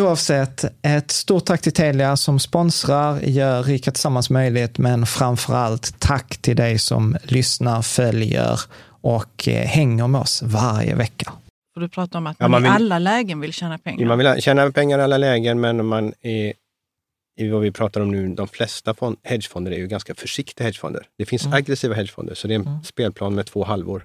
Oavsett, ett stort tack till Telia som sponsrar, gör Rika Tillsammans möjligt, men framför allt tack till dig som lyssnar, följer och eh, hänger med oss varje vecka. För du pratar om att man, Ja, man i vill- alla lägen vill tjäna pengar. Man vill tjäna pengar i alla lägen, men man är, i vad vi pratar om nu, de flesta fond, hedgefonder är ju ganska försiktiga hedgefonder. Det finns Mm. aggressiva hedgefonder, så det är en spelplan med två halvor.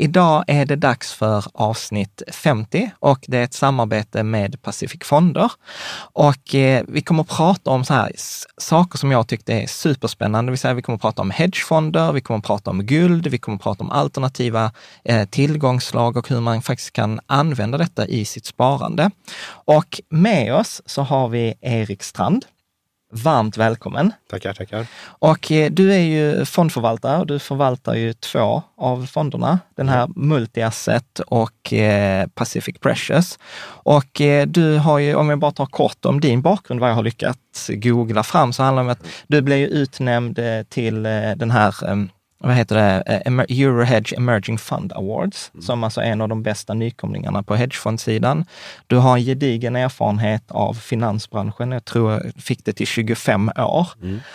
Idag är det dags för avsnitt 50 och det är ett samarbete med Pacific Fonder. Och eh, vi kommer att prata om så här, saker som jag tyckte är superspännande. Det vill säga vi kommer att prata om hedgefonder, vi kommer att prata om guld, vi kommer att prata om alternativa eh, tillgångslag och hur man faktiskt kan använda detta i sitt sparande. Och med oss så har vi Erik Strand. Varmt välkommen! Tackar, tackar. Och eh, du är ju fondförvaltare och du förvaltar ju två av fonderna, den här Multi-Asset och eh, Pacific Precious. Och eh, du har ju, om jag bara tar kort om din bakgrund, vad jag har lyckats googla fram, så handlar det om att du blev ju utnämnd till den här eh, vad heter det, Eh, Eurohedge Emerging Fund Awards, som alltså är en av de bästa nykomlingarna på hedgefondsidan. Du har en gedigen erfarenhet av finansbranschen, jag tror jag fick det till 25 år.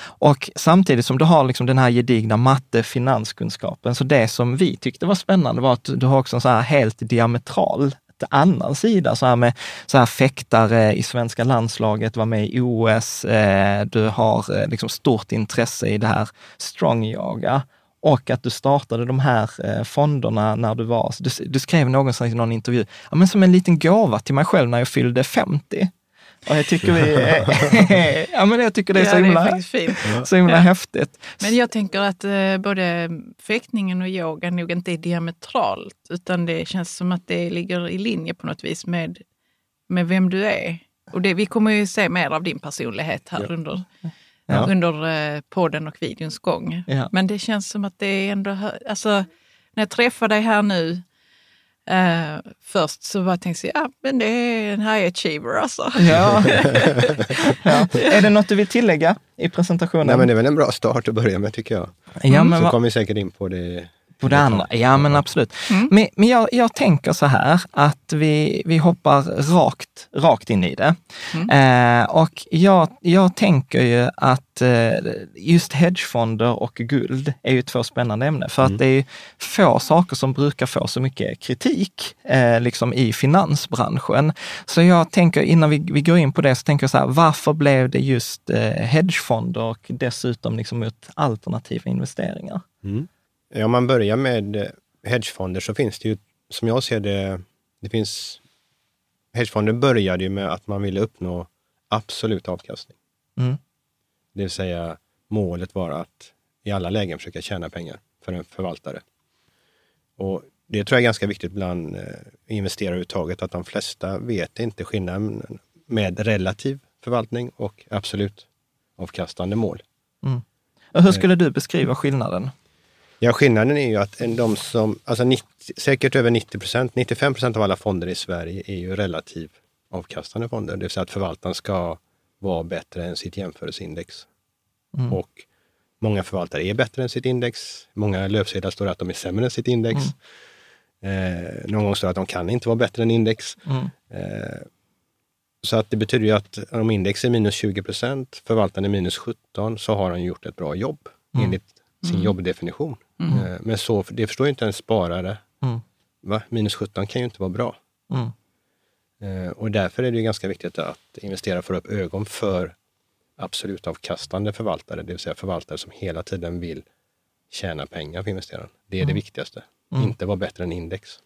Och samtidigt som du har liksom den här gedigna matte finanskunskapen, så det som vi tyckte var spännande var att du har också en så här helt diametral annan sida, så här med så här fäktare i svenska landslaget, var med i OS, eh, du har eh, liksom stort intresse i det här strong yoga och att du startade de här eh, fonderna när du var, du, du skrev någonstans i någon intervju, ja, men som en liten gåva till mig själv när jag fyllde 50. Och jag tycker vi, ja men jag tycker det är så Ja, det är himla, faktiskt fint. så himla Ja. häftigt. Men jag tänker att eh, både fäktningen och yoga nog inte är diametralt, utan det känns som att det ligger i linje på något vis med, med vem du är. Och det, vi kommer ju se mer av din personlighet här under, Ja. under eh, podden och videons gång. Ja. Men det känns som att det är ändå, alltså när jag träffar dig här nu, Eh, först så bara tänkte jag, ja men det är en high achiever alltså. Ja. ja. Är det något du vill tillägga i presentationen? Nej, men det är väl en bra start att börja med tycker jag. ja, men Så kommer vi säkert in på det. På det andra? Ja, men absolut. Men, men jag, jag tänker så här att vi, vi hoppar rakt, rakt in i det. Eh, och jag, jag tänker ju att eh, just hedgefonder och guld är ju två spännande ämnen. För att det är få saker som brukar få så mycket kritik eh, liksom i finansbranschen. Så jag tänker, innan vi, vi går in på det, så tänker jag så här, varför blev det just eh, hedgefonder och dessutom liksom mot alternativa investeringar? Ja, om man börjar med eh, hedgefonder så finns det ju, som jag ser det, det finns... Hedgefonder började ju med att man ville uppnå absolut avkastning. Mm. Det vill säga, målet var att i alla lägen försöka tjäna pengar för en förvaltare. Och det tror jag är ganska viktigt bland eh, investerare överhuvudtaget, att de flesta vet inte skillnaden med relativ förvaltning och absolut avkastande mål. Och hur skulle du beskriva skillnaden? Ja, skillnaden är ju att de som, alltså 90, säkert över 90 procent, 95 procent av alla fonder i Sverige är ju relativ avkastande fonder. Det vill säga att förvaltaren ska vara bättre än sitt jämförelseindex. Och många förvaltare är bättre än sitt index. Många löpsedlar står att de är sämre än sitt index. Eh, någon gång står det att de kan inte vara bättre än index. Eh, så att det betyder ju att om index är minus 20 procent, förvaltaren är minus 17, så har han gjort ett bra jobb enligt sin jobbdefinition. Eh, Men så, det förstår ju inte en sparare. Mm. Minus 17 kan ju inte vara bra. Mm. Eh, Och därför är det ganska viktigt att investerare får upp ögon för absolut avkastande förvaltare, det vill säga förvaltare som hela tiden vill tjäna pengar för investeraren. Det är det viktigaste. Inte vara bättre än index.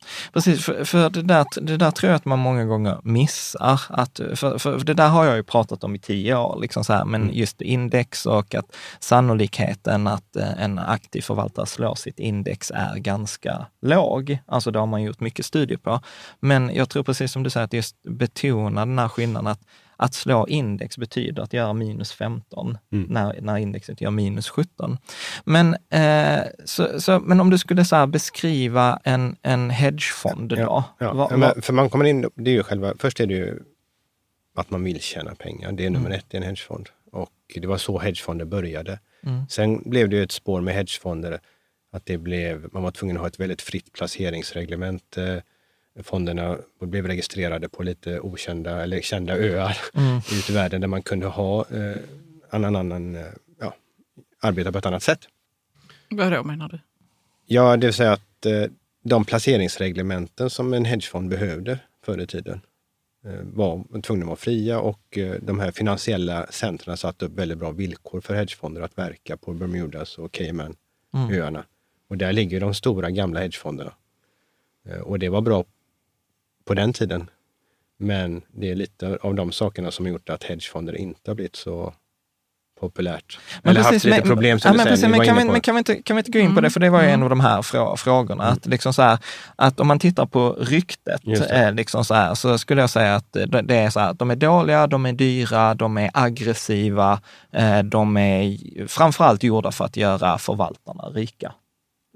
Mm. Precis, för, för det, där, det där tror jag att man många gånger missar. Att, för, för det där har jag ju pratat om i tio år, liksom så här, men just index och att sannolikheten att eh, en aktiv förvaltare slår sitt index är ganska låg. Alltså det har man gjort mycket studier på. Men jag tror precis som du säger, att just betona den här skillnaden att att slå index betyder att göra minus 15 när, när indexet gör minus 17. Men, eh, så, så, men om du skulle så beskriva en, en hedgefond då? Ja, Vad- vad- för man kommer in, det är ju själva, först är det ju att man vill tjäna pengar. Det är nummer ett i en hedgefond. Och det var så hedgefonder började. Sen blev det ett spår med hedgefonder, att det blev, man var tvungen att ha ett väldigt fritt placeringsreglement. Fonderna blev registrerade på lite okända eller kända öar ute i världen där man kunde ha eh, annan, annan, eh, ja, arbeta på ett annat sätt. Vad då menar du? Ja, det vill säga att eh, de placeringsreglementen som en hedgefond behövde förr i tiden eh, var tvungna att vara fria och eh, de här finansiella centren satte upp väldigt bra villkor för hedgefonder att verka på Bermudas och Caymanöarna. Och där ligger de stora gamla hedgefonderna. Eh, och det var bra på den tiden. Men det är lite av de sakerna som har gjort att hedgefonder inte har blivit så populärt. Eller haft lite problem som ja, du men säger. precis, men kan, vi, men kan, vi inte, kan vi inte gå in på det? För det var ju en av de här frå, frågorna. Att, liksom så här, att om man tittar på ryktet, eh, liksom så, här, så skulle jag säga att det är så här, de är dåliga, de är dyra, de är aggressiva, eh, de är framförallt gjorda för att göra förvaltarna rika.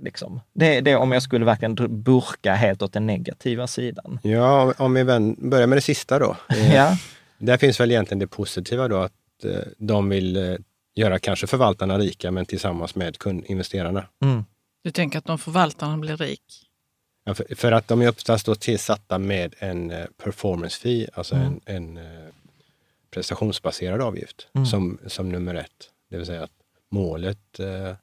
Liksom. Det, det är om jag skulle verkligen burka helt åt den negativa sidan. Ja, om- vi börjar med det sista då. Eh, Ja. Där finns väl egentligen det positiva då att eh, de vill eh, göra kanske förvaltarna rika men tillsammans med kundinvesterarna. Mm. Du tänker att de förvaltarna blir rik? Ja, för, för att de är oftast då tillsatta med en performance fee, alltså en, en eh, prestationsbaserad avgift som, som nummer ett. Det vill säga att målet, eh,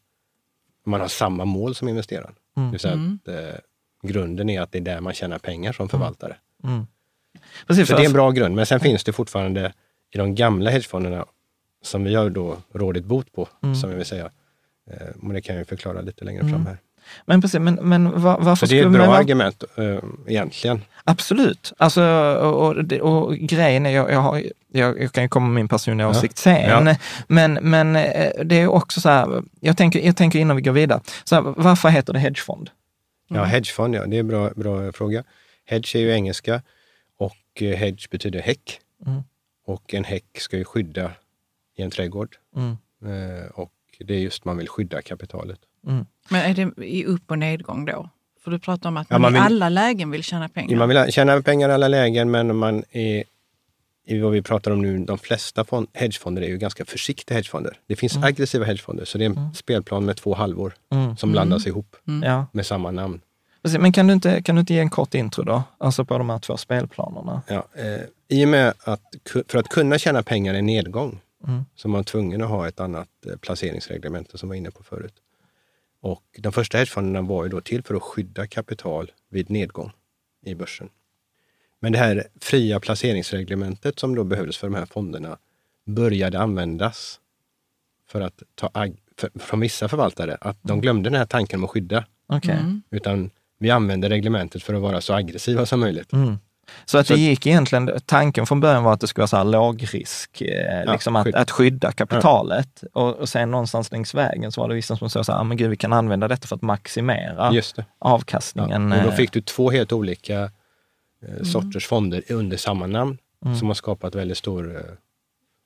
man har samma mål som investeraren. Det vill säga att eh, grunden är att det är där man tjänar pengar som förvaltare. Precis, Så det är en bra grund. Men sen finns det fortfarande i de gamla hedgefonderna, som vi har då rådit bot på, Mm. som jag vill säga. Eh, Men det kan jag förklara lite längre fram här. Men precis, men, men var, varför Så det är ett bra man- argument eh, egentligen. Absolut. Alltså, och, och, och grejen är, jag, jag, har, jag, jag kan ju komma med min personliga Ja. åsikt sen, Ja. men, men eh, det är också så här, jag tänker, jag tänker innan vi går vidare, så här, varför heter det hedgefond? Ja, hedgefond, ja, det är en bra, bra fråga. Hedge är ju engelska och eh, hedge betyder häck. Mm. Och en häck ska ju skydda i en trädgård. Mm. Och det är just man vill skydda kapitalet. Men är det i upp och nedgång då? För du pratar om att Ja, man, man vill- i alla lägen vill tjäna pengar. Man vill tjäna pengar i alla lägen, men man är i vad vi pratar om nu, de flesta fond, hedgefonder är ju ganska försiktiga hedgefonder. Det finns aggressiva hedgefonder, så det är en spelplan med två halvor Mm. som blandas ihop Ja. med samma namn. Men kan du, inte, kan du inte ge en kort intro då? Alltså på de här två spelplanerna. Ja, eh, I och med att för att kunna tjäna pengar i nedgång Mm. så är man tvungen att ha ett annat eh, placeringsreglemente som vi var inne på förut. Och de första hedgefonderna var ju då till för att skydda kapital vid nedgång i börsen. Men det här fria placeringsreglementet som då behövdes för de här fonderna började användas för att ta ag- för, från vissa förvaltare att de glömde den här tanken om att skydda. Okej. Mm. Utan vi använde reglementet för att vara så aggressiva som möjligt. Mm. Så att Så- det gick egentligen, tanken från början var att det skulle vara så här lågrisk, eh, Ja, liksom att, skydd. att skydda kapitalet. Och, och sen någonstans längs vägen så var det vissa som sa så här, ah, men gud vi kan använda detta för att maximera Just det. avkastningen. Ja, och då eh, fick du två helt olika eh, sorters fonder under samma namn som har skapat väldigt stor eh,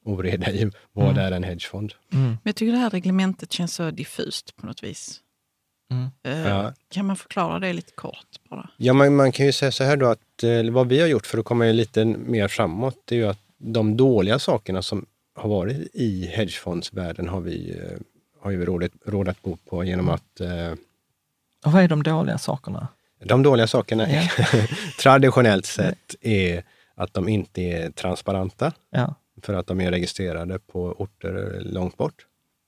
oreda i vad är en hedgefond. mm, Men jag tycker det här reglementet känns så diffust på något vis. Mm. Ja. Kan man förklara det lite kort bara? Ja, man, man kan ju säga så här då att eh, vad vi har gjort för att komma lite mer framåt, det är ju att de dåliga sakerna som har varit i hedgefondsvärlden har vi, eh, har ju rådat, rådat bot på genom att eh, Och vad är de dåliga sakerna? de dåliga sakerna är, traditionellt sett är att de inte är transparenta. Ja. för att de är registrerade på orter långt bort.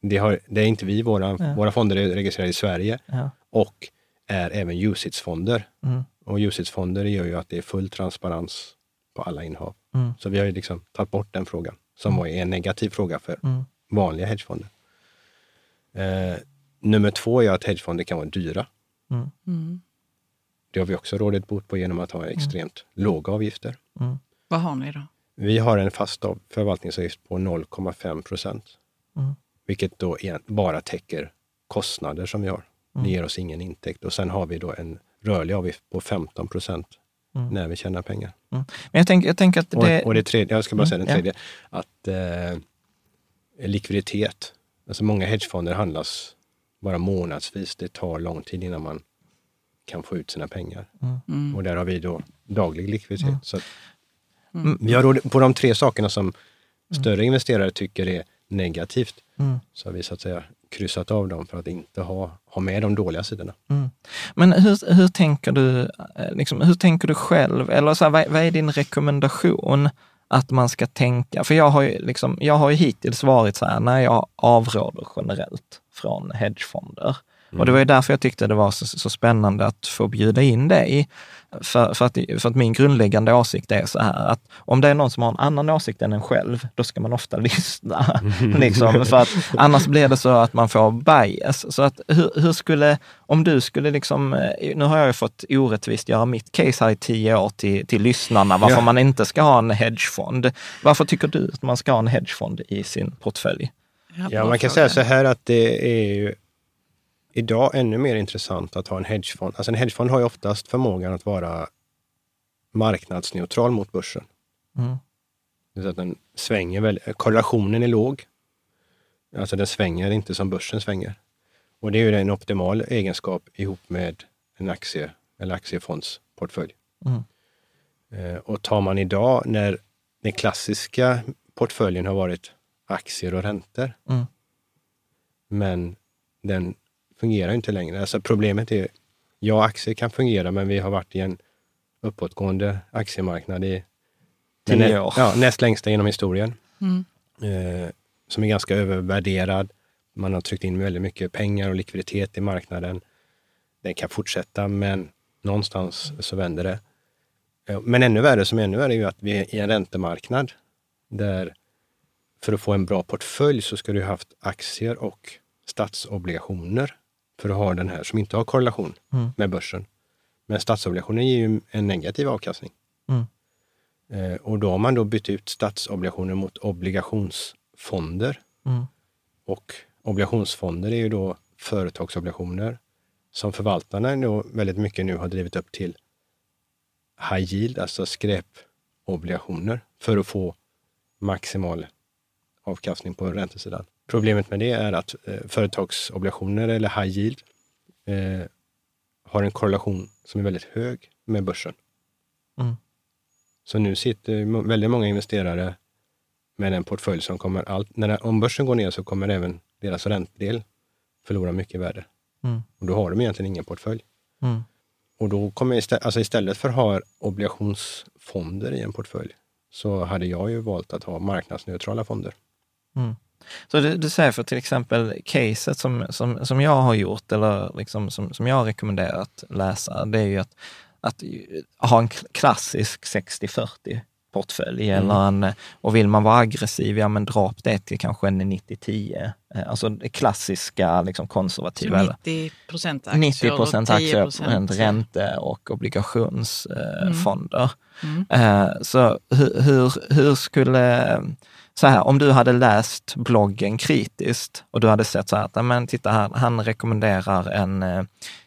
Det, har, det är inte vi, våra, Ja. våra fonder är registrerade i Sverige Ja. och är även UCITS-fonder. Mm. Och UCITS-fonder gör ju att det är full transparens på alla innehav. Mm. Så vi har ju liksom tagit bort den frågan, som var en negativ fråga för Mm. vanliga hedgefonder. Eh, nummer två är att hedgefonder kan vara dyra. Mm. Mm. Det har vi också rådet bort på genom att ha extremt låga avgifter. Mm. Vad har ni då? Vi har en fast av- förvaltningsavgift på 0,5 procent. Mm. Vilket då bara täcker kostnader som vi har. Det ger oss ingen intäkt. Och sen har vi då en rörlig avgift på 15 procent Mm. när vi tjänar pengar. Men jag tänker, jag tänker att Och, det... och det tredje, jag ska bara Mm, säga den ja. tredje, att eh, likviditet. Alltså många hedgefonder handlas bara månadsvis. Det tar lång tid innan man kan få ut sina pengar. Mm. Och där har vi då daglig likviditet. Mm. Så att, Mm. vi har råd på de tre sakerna som större investerare tycker är negativt, Mm. så har vi så att säga kryssat av dem för att inte ha, ha med de dåliga sidorna. Mm. Men hur, hur, tänker du, eh, liksom, hur tänker du själv? Eller så här, vad, vad är din rekommendation att man ska tänka? För jag har ju, liksom, jag har ju hittills varit så här, när jag avråder generellt från hedgefonder. Och det var ju därför jag tyckte det var så, så spännande att få bjuda in dig. För, för, att, för att min grundläggande åsikt är så här att om det är någon som har en annan åsikt än en själv, då ska man ofta lyssna. liksom, för att annars blir det så att man får bias. Så att hur, hur skulle, om du skulle liksom, eh, nu har jag ju fått orättvist göra mitt case här i tio år till, till lyssnarna, varför Ja. man inte ska ha en hedgefond. Varför tycker du att man ska ha en hedgefond i sin portfölj? Ja, man kan säga så här att det är ju idag ännu mer intressant att ha en hedgefond. Alltså en hedgefond har ju oftast förmågan att vara marknadsneutral mot börsen. Mm. Det att den svänger väl, korrelationen är låg. Alltså den svänger inte som börsen svänger. Och det är ju en optimal egenskap ihop med en aktie eller aktiefondsportfölj. Mm. Eh, Och tar man idag när den klassiska portföljen har varit aktier och räntor. Mm. Men den fungerar inte längre. Alltså problemet är, ja aktier kan fungera men vi har varit i en uppåtgående aktiemarknad i Tio år. Ja, näst längsta genom historien. Mm. Eh, som är ganska övervärderad. Man har tryckt in väldigt mycket pengar och likviditet i marknaden. Den kan fortsätta men någonstans så vänder det. Eh, Men ännu värre, som är ännu värre, är ju att vi är i en räntemarknad där för att få en bra portfölj så ska du ha haft aktier och statsobligationer för att ha den här som inte har korrelation Mm. med börsen. Men statsobligationer ger ju en negativ avkastning. Mm. Eh, och då har man då bytt ut statsobligationer mot obligationsfonder. Mm. Och obligationsfonder är ju då företagsobligationer som förvaltarna då väldigt mycket nu har drivit upp till high yield, alltså skräpobligationer, för att få maximal avkastning på räntesidan. Problemet med det är att eh, företagsobligationer eller high yield eh, har en korrelation som är väldigt hög med börsen. Mm. Så nu sitter väldigt många investerare med en portfölj som kommer allt, när om börsen går ner så kommer även deras räntedel förlora mycket värde. Mm. Och då har de egentligen ingen portfölj. Mm. Och då kommer istället, alltså istället för att ha obligationsfonder i en portfölj så hade jag ju valt att ha marknadsneutrala fonder. Så du, du säger för till exempel caset som, som, som jag har gjort, eller liksom som, som jag har rekommenderat läsa, det är ju att, att ha en klassisk 60-40 portfölj. Eller en, och vill man vara aggressiv, ja men dra upp det till kanske en 90-10. Eh, Alltså det klassiska liksom konservativa. eller- 90 procent aktier 90 och procent 10 aktier, procent- ränte och obligationsfonder. Mm. Eh, så hur, hur, hur skulle, så här, om du hade läst bloggen kritiskt och du hade sett så här, att, men titta här, han rekommenderar en eh,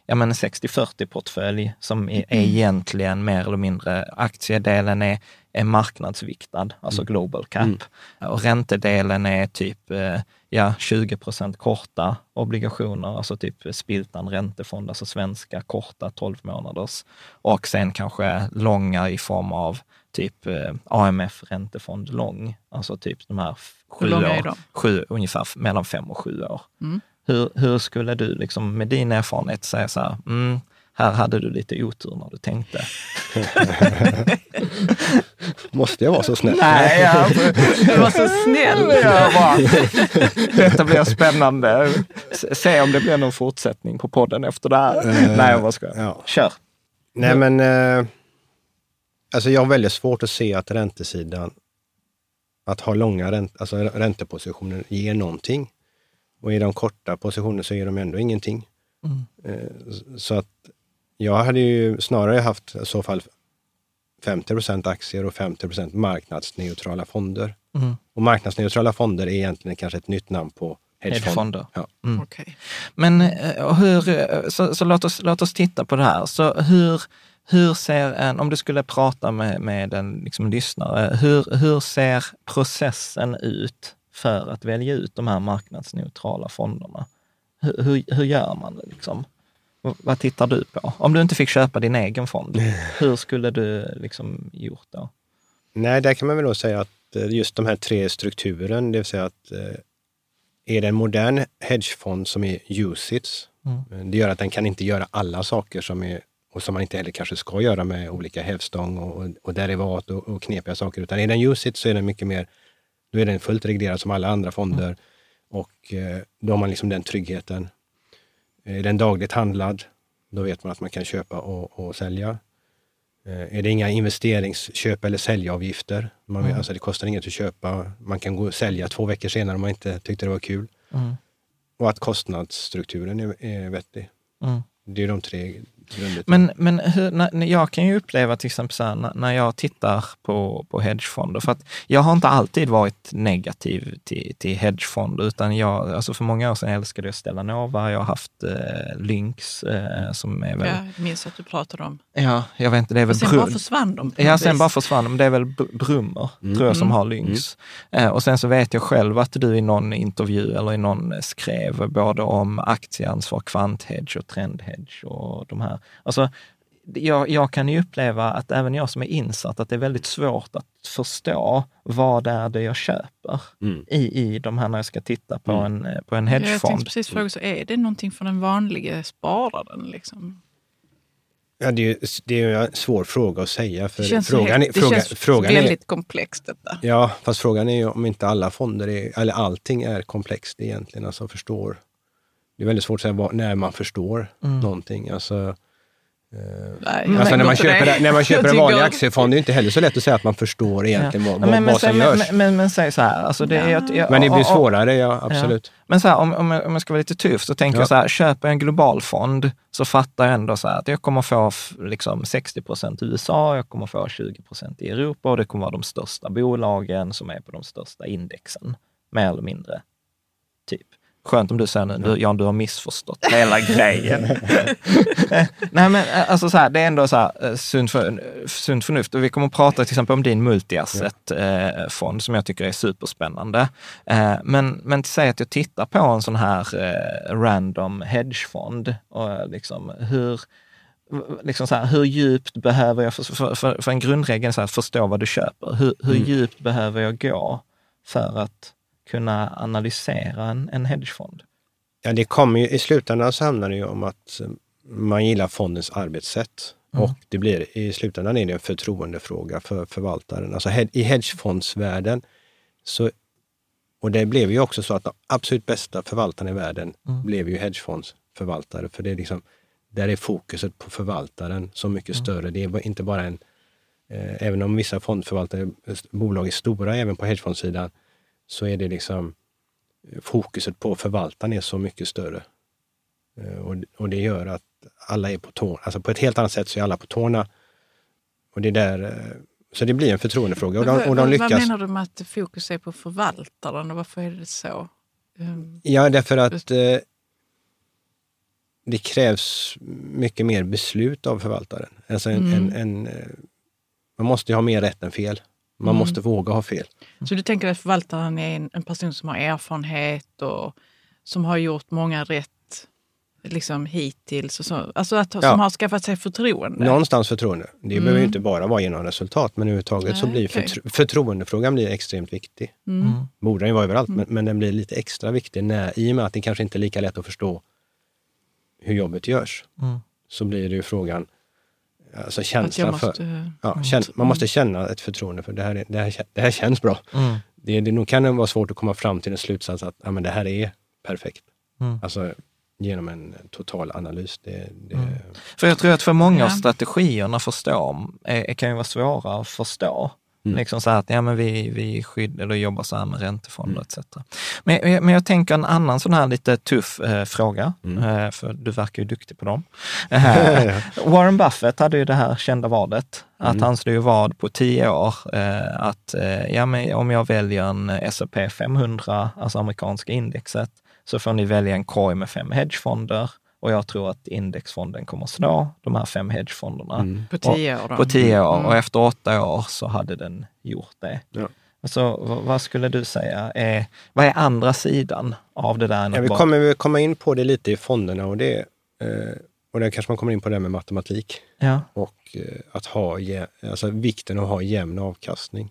ja, men 60-40 portfölj som är, är egentligen mer eller mindre, aktiedelen är, är marknadsviktad, alltså global cap. Och räntedelen är typ eh, ja, 20 procent korta obligationer, alltså typ Spiltan räntefond, alltså svenska korta 12 månaders. Och sen kanske långa i form av typ eh, AMF räntefond lång, alltså typ de här sju år, de? sju, ungefär mellan fem och sju år. Mm. Hur, hur skulle du liksom med din erfarenhet säga så här, mm, här hade du lite otur när du tänkte? Måste jag vara så snäll? Nej, jag, Du var så snäll. jag bara, detta blir spännande. Se om det blir någon fortsättning på podden efter det här. Nej, jag bara skojar. ja. Kör. Nej, men eh, alltså jag har väldigt svårt att se att räntesidan, att ha långa ränt, alltså räntepositioner ger någonting. Och i de korta positionerna så ger de ändå ingenting. Eh, så att jag hade ju snarare haft i så fall 50% aktier och 50% marknadsneutrala fonder. Mm. Och marknadsneutrala fonder är egentligen kanske ett nytt namn på hedgefond. Hedgefonder. Ja. Okej. Men eh, hur, eh, så, så låt, oss, låt oss titta på det här. Så hur, hur ser en, om du skulle prata med, med en liksom, lyssnare, hur, hur ser processen ut för att välja ut de här marknadsneutrala fonderna? Hur, hur, hur gör man det liksom? Vad tittar du på? Om du inte fick köpa din egen fond, hur skulle du liksom gjort då? Nej, där kan man väl då säga att eh, just de här tre strukturen, det vill säga att eh, är det en modern hedgefond som är UCITS, eh, det gör att den kan inte göra alla saker som är och som man inte heller kanske ska göra med olika hävstång och, och, och derivat och, och knepiga saker. Utan är den UCITS så är den mycket mer, då är den fullt reglerad som alla andra fonder och eh, då har man liksom den tryggheten. Är den dagligt handlad, då vet man att man kan köpa och, och sälja. Eh, Är det inga investeringsköp eller säljavgifter, man, vet- alltså det kostar inget att köpa, man kan gå och sälja två veckor senare om man inte tyckte det var kul. Mm. Och att kostnadsstrukturen är, är vettig. Mm. Det är de tre Men, men hur, när, jag kan ju uppleva till exempel så här, när, jag tittar på, på hedgefonder, för att jag har inte alltid varit negativ till, till hedgefonder, utan jag, alltså för många år sedan älskade jag Stellanova, jag har haft eh, Lynx eh, som är väl, Ja, jag minns att du pratade om. Ja, jag vet inte, det är väl Och sen Bru- bara försvann de. Ja, sen vis. bara försvann de. Det är väl Br- Brummer, tror jag, som har Lynx. Eh, och sen så vet jag själv att du i någon intervju eller i någon eh, skrev både om aktieansvar, kvanthedge och trendhedge och de här. Alltså, jag, jag kan ju uppleva att även jag som är insatt, att det är väldigt svårt att förstå vad det är det jag köper Mm. i, i de här när jag ska titta på en, eh, på en Ja, Jag tänkte hedgefond. precis fråga, så är det någonting för den vanliga spararen? Liksom? Ja, det, är, ju- det är en svår fråga att säga. För Det känns, frågan, är, det fråga, känns frågan är, väldigt komplext detta. Ja, fast frågan är ju om inte alla fonder, är, eller allting är komplext egentligen. Alltså förstår. Det är väldigt svårt att säga vad, när man förstår någonting. Alltså, Nej, jag alltså när, man köper, det. när man köper en vanlig aktiefond, det är inte heller så lätt att säga att man förstår egentligen vad, vad, men, men, vad som säg- görs. men, men, men säg så här, alltså det är, jag- jag- Men det blir svårare, ja absolut. Men så här, om, om, jag, om jag ska vara lite tuff så tänker Ja. jag så här, köper jag en global fond så fattar jag ändå så här att jag kommer få liksom 60 procent i USA, jag kommer få 20 procent i Europa och det kommer vara de största bolagen som är på de största indexen, mer eller mindre. Skönt om du säger nu, du, Jan, du har missförstått hela grejen. Nej men eh, alltså så här, det är ändå så här, eh, sunt, för, sunt förnuft. Och vi kommer att prata till exempel om din multi-asset-fond som jag tycker är superspännande. Eh, Men, men säg att jag tittar på en sån här eh, random hedgefond och eh, liksom hur, liksom så här, hur djupt behöver jag, för, för, för, för en grundregel är så här, förstå vad du köper. Hur, hur Mm. djupt behöver jag gå för att kunna analysera en, en hedgefond? Ja, det kommer ju, I slutändan så handlar det ju om att eh, man gillar fondens arbetssätt. Och det blir, i slutändan är det en förtroendefråga för förvaltaren. Alltså hed- i hedgefondsvärlden, så, och det blev ju också så att de absolut bästa förvaltarna i världen blev ju hedgefondsförvaltare. För det är liksom, där är fokuset på förvaltaren så mycket större. Det är inte bara en, eh, även om vissa fondförvaltare, bolag är stora även på hedgefondssidan, så är det liksom fokuset på förvaltaren är så mycket större. Eh, Och, och det gör att alla är på tårna. Alltså på ett helt annat sätt så är alla på tårna. Och det är där, eh, så det blir en förtroendefråga. Och de, och de vad, lyckas. vad menar du med att fokus är på förvaltaren och varför är det så? Um, Ja, därför att eh, det krävs mycket mer beslut av förvaltaren. Alltså en, en, en, eh, man måste ju ha mer rätt än fel. Man måste våga ha fel. Så du tänker att förvaltaren är en, en person som har erfarenhet och som har gjort många rätt liksom hittills? Och så, alltså att, Ja. som har skaffat sig förtroende? Någonstans förtroende. Det behöver ju inte bara vara genom resultat, men överhuvudtaget så Nej, blir okej. förtro- förtroendefrågan blir extremt viktig. Mm. Borde den ju vara överallt, men, men den blir lite extra viktig när, i och med att det kanske inte är lika lätt att förstå hur jobbet görs. Mm. Så blir det ju frågan, alltså känslan måste, för... Ja, känn, man måste känna ett förtroende för det här, är, det här, det här känns bra. Mm. Det, det nog kan det vara svårt att komma fram till en slutsats att ja, men det här är perfekt. Mm. Alltså genom en total analys. Det, det, Mm. För jag tror att för många av Ja. strategierna förstå, är, kan ju vara svåra att förstå. Mm. Liksom så här att ja, men vi, vi skyddar eller jobbar så här med räntefonder etc. Men, men jag tänker en annan sån här lite tuff eh, fråga, eh, för du verkar ju duktig på dem. Eh, Warren Buffett hade ju det här kända vadet, att han slog vad på tio år, eh, att eh, ja, men om jag väljer en S&P 500, alltså amerikanska indexet, så får ni välja en korg med fem hedgefonder och jag tror att indexfonden kommer slå de här fem hedgefonderna På tio år då? på tio år Mm. och efter åtta år så hade den gjort det. Ja. Så vad, skulle du säga är, vad är andra sidan av det där? Ja, att vi kommer väl komma in på det lite i fonderna och det, eh, och där kanske man kommer in på det med matematik Ja, och eh, att ha, alltså vikten av att ha jämn avkastning.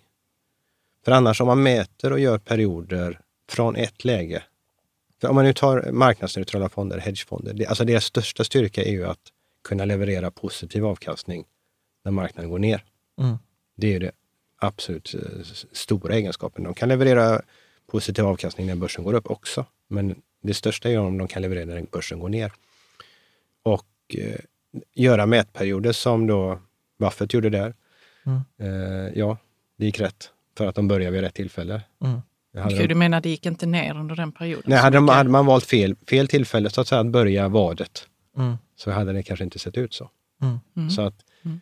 För annars om man mäter och gör perioder från ett läge, för om man nu tar marknadsneutrala fonder, hedgefonder, det, alltså deras största styrka är ju att kunna leverera positiv avkastning när marknaden går ner. Mm. Det är det absolut eh, stora egenskapen. De kan leverera positiv avkastning när börsen går upp också. Men det största är om de kan leverera när börsen går ner. Och eh, göra mätperioder som då Buffett gjorde där. Mm. Eh, ja, det gick rätt. För att de började vid rätt tillfälle. Mm. Hade du menar det gick inte ner under den perioden? nej, så hade, de, hade man valt fel, fel tillfälle så att, säga, att börja vadet Mm. så hade det kanske inte sett ut så. Mm. Mm. Så att Mm.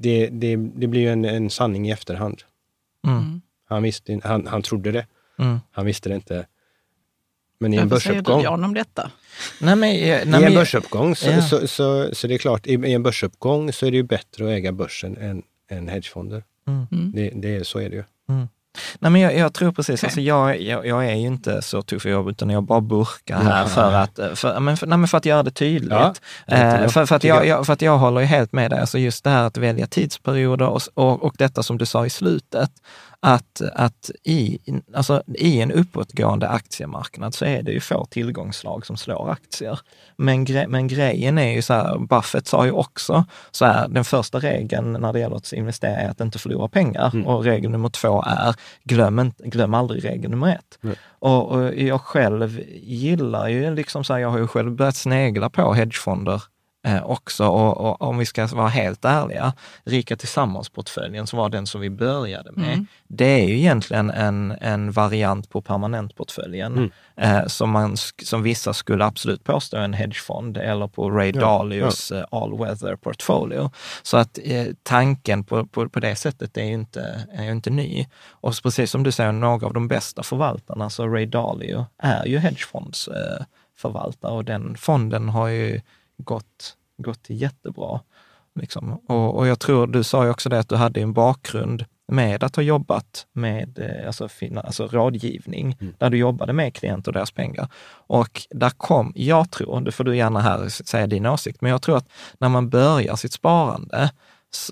det, det, det blir ju en, en sanning i efterhand. Mm. Han, visste, han, han trodde det, Mm. han visste det inte. Men i en Varför säger du om detta? Nej, men, eh, nej, i en börsuppgång så, Ja. så, så, så, det är klart, i, i en börsuppgång så är det ju bättre att äga börsen än, än hedgefonder. Mm. Mm. Det, det, är- så är det ju. Nej, men jag, jag tror precis, Okej. alltså jag, jag, jag är ju inte så tuff i jobb, utan jag bara burkar här Ja. för att, för, men för, nej, men för att göra det tydligt. Ja, eh, för, för, att jag. jag, för att jag håller ju helt med dig, alltså just det här att välja tidsperioder och, och, och detta som du sa i slutet, att, att i, alltså, i en uppåtgående aktiemarknad så är det ju få tillgångslag som slår aktier. Men, gre, men grejen är ju så här, Buffett sa ju också så här, den första regeln när det gäller att investera är att inte förlora pengar. Mm. Och regel nummer två är, glöm, inte, glöm aldrig regel nummer ett. Nej. Och, och jag själv gillar ju liksom så här, jag har ju själv börjat snegla på hedgefonder eh, också. Och, och om vi ska vara helt ärliga, Rika Tillsammans-portföljen som var den som vi började med, Mm. det är ju egentligen en, en variant på permanentportföljen Mm. eh, som, man, som vissa skulle absolut påstå är en hedgefond eller på Ray Ja, Dalios eh, all weather portfolio. Så att eh, tanken på, på, på det sättet är ju inte, är ju inte ny. Och precis som du säger, några av de bästa förvaltarna, så Ray Dalio är ju hedgefondsförvaltare eh, förvaltare och den fonden har ju gått, gått jättebra. Liksom. Och, och jag tror, du sa ju också det att du hade en bakgrund med att ha jobbat med eh, alltså, fina, alltså rådgivning, mm. där du jobbade med klienter och deras pengar. Och där kom, jag tror, det får du gärna här säga din åsikt, men jag tror att när man börjar sitt sparande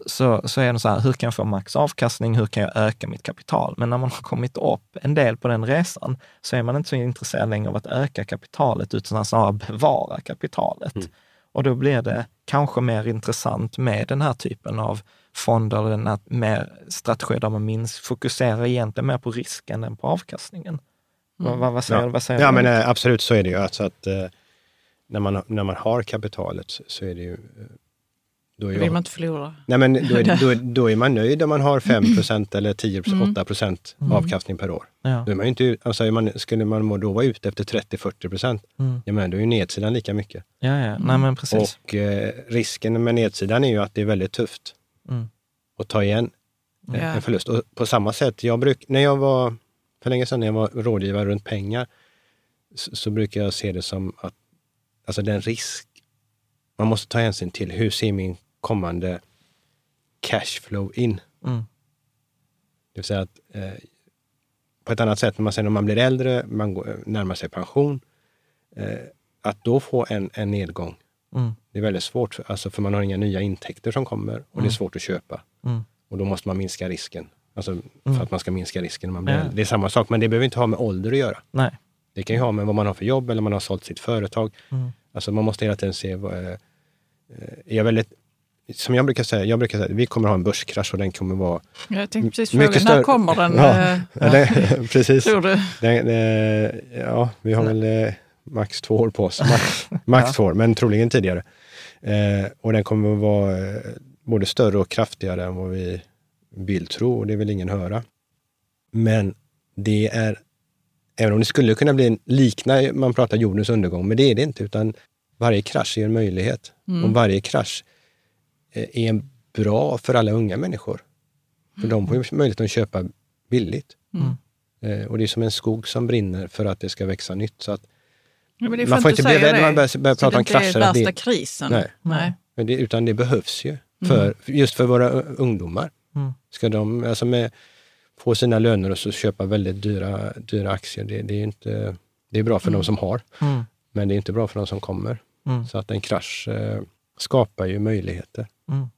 så, så är det så här, hur kan jag få max avkastning? Hur kan jag öka mitt kapital? Men när man har kommit upp en del på den resan så är man inte så intresserad längre av att öka kapitalet, utan snarare bevara kapitalet. Mm. Och då blir det kanske mer intressant med den här typen av fonder, den här mer strategier där man minst fokuserar egentligen mer på risken än på avkastningen. Mm. Vad, vad, säger, ja. vad säger ja, du? men eh, absolut så är det ju. Alltså att, eh, när, man, när man har kapitalet så är det ju... Eh, då är vill man inte förlora. Nej, men då är, då, då är man nöjd om man har 5% eller 10 mm. 8 procent mm. avkastning per år. Ja. Då är man inte, alltså man, skulle man då vara ute efter 30-40 procent, mm. ja, men då är ju nedsidan lika mycket. Ja, ja. Nej, men precis. Och eh, risken med nedsidan är ju att det är väldigt tufft. Mm och ta igen yeah. en förlust. Och på samma sätt, jag bruk, när jag var, för länge sedan när jag var rådgivare runt pengar, så, så brukar jag se det som att alltså den risk man måste ta hänsyn till, hur ser min kommande cashflow in? Mm. Det vill säga att eh, på ett annat sätt, när man, sen när man blir äldre, man går, närmar sig pension, eh, att då få en, en nedgång Mm. Det är väldigt svårt, för, alltså för man har inga nya intäkter som kommer och mm. det är mm. svårt att köpa. Mm. Och då måste man minska risken. Alltså för mm. att man ska minska risken när man blir ja. Det är samma sak, men det behöver inte ha med ålder att göra. Nej. Det kan ju ha med vad man har för jobb eller man har sålt sitt företag. Alltså man måste hela tiden se, vad, eh, är jag väldigt som jag brukar säga, jag brukar säga vi kommer ha en börskrasch och den kommer vara... Jag tänkte precis fråga, större. när kommer den? Ja, ja. Det, precis. Tror du? Det, det, ja, vi har väl eh, max två år på oss. Max, max ja. två år, men troligen tidigare. Eh, och den kommer att vara eh, både större och kraftigare än vad vi vill tro och det vill ingen höra. Men det är, även om det skulle kunna bli en likna, man pratar jordens undergång, men det är det inte, utan varje krasch är en möjlighet. Mm. Och varje krasch eh, är bra för alla unga människor. För de får ju möjlighet att köpa billigt. Mm. Eh, och det är som en skog som brinner för att det ska växa nytt. Så att Ja, man får inte bli rädd när man börjar, börjar prata om krascher. det är värsta krisen. Nej. nej. Men det, utan det behövs ju, för, mm. just för våra ungdomar. Mm. Ska de alltså med, få sina löner och så köpa väldigt dyra, dyra aktier, det, det är, inte, det är bra för mm. de som har, mm. men det är inte bra för de som kommer. Mm. Så att en krasch eh, skapar ju möjligheter. Mm.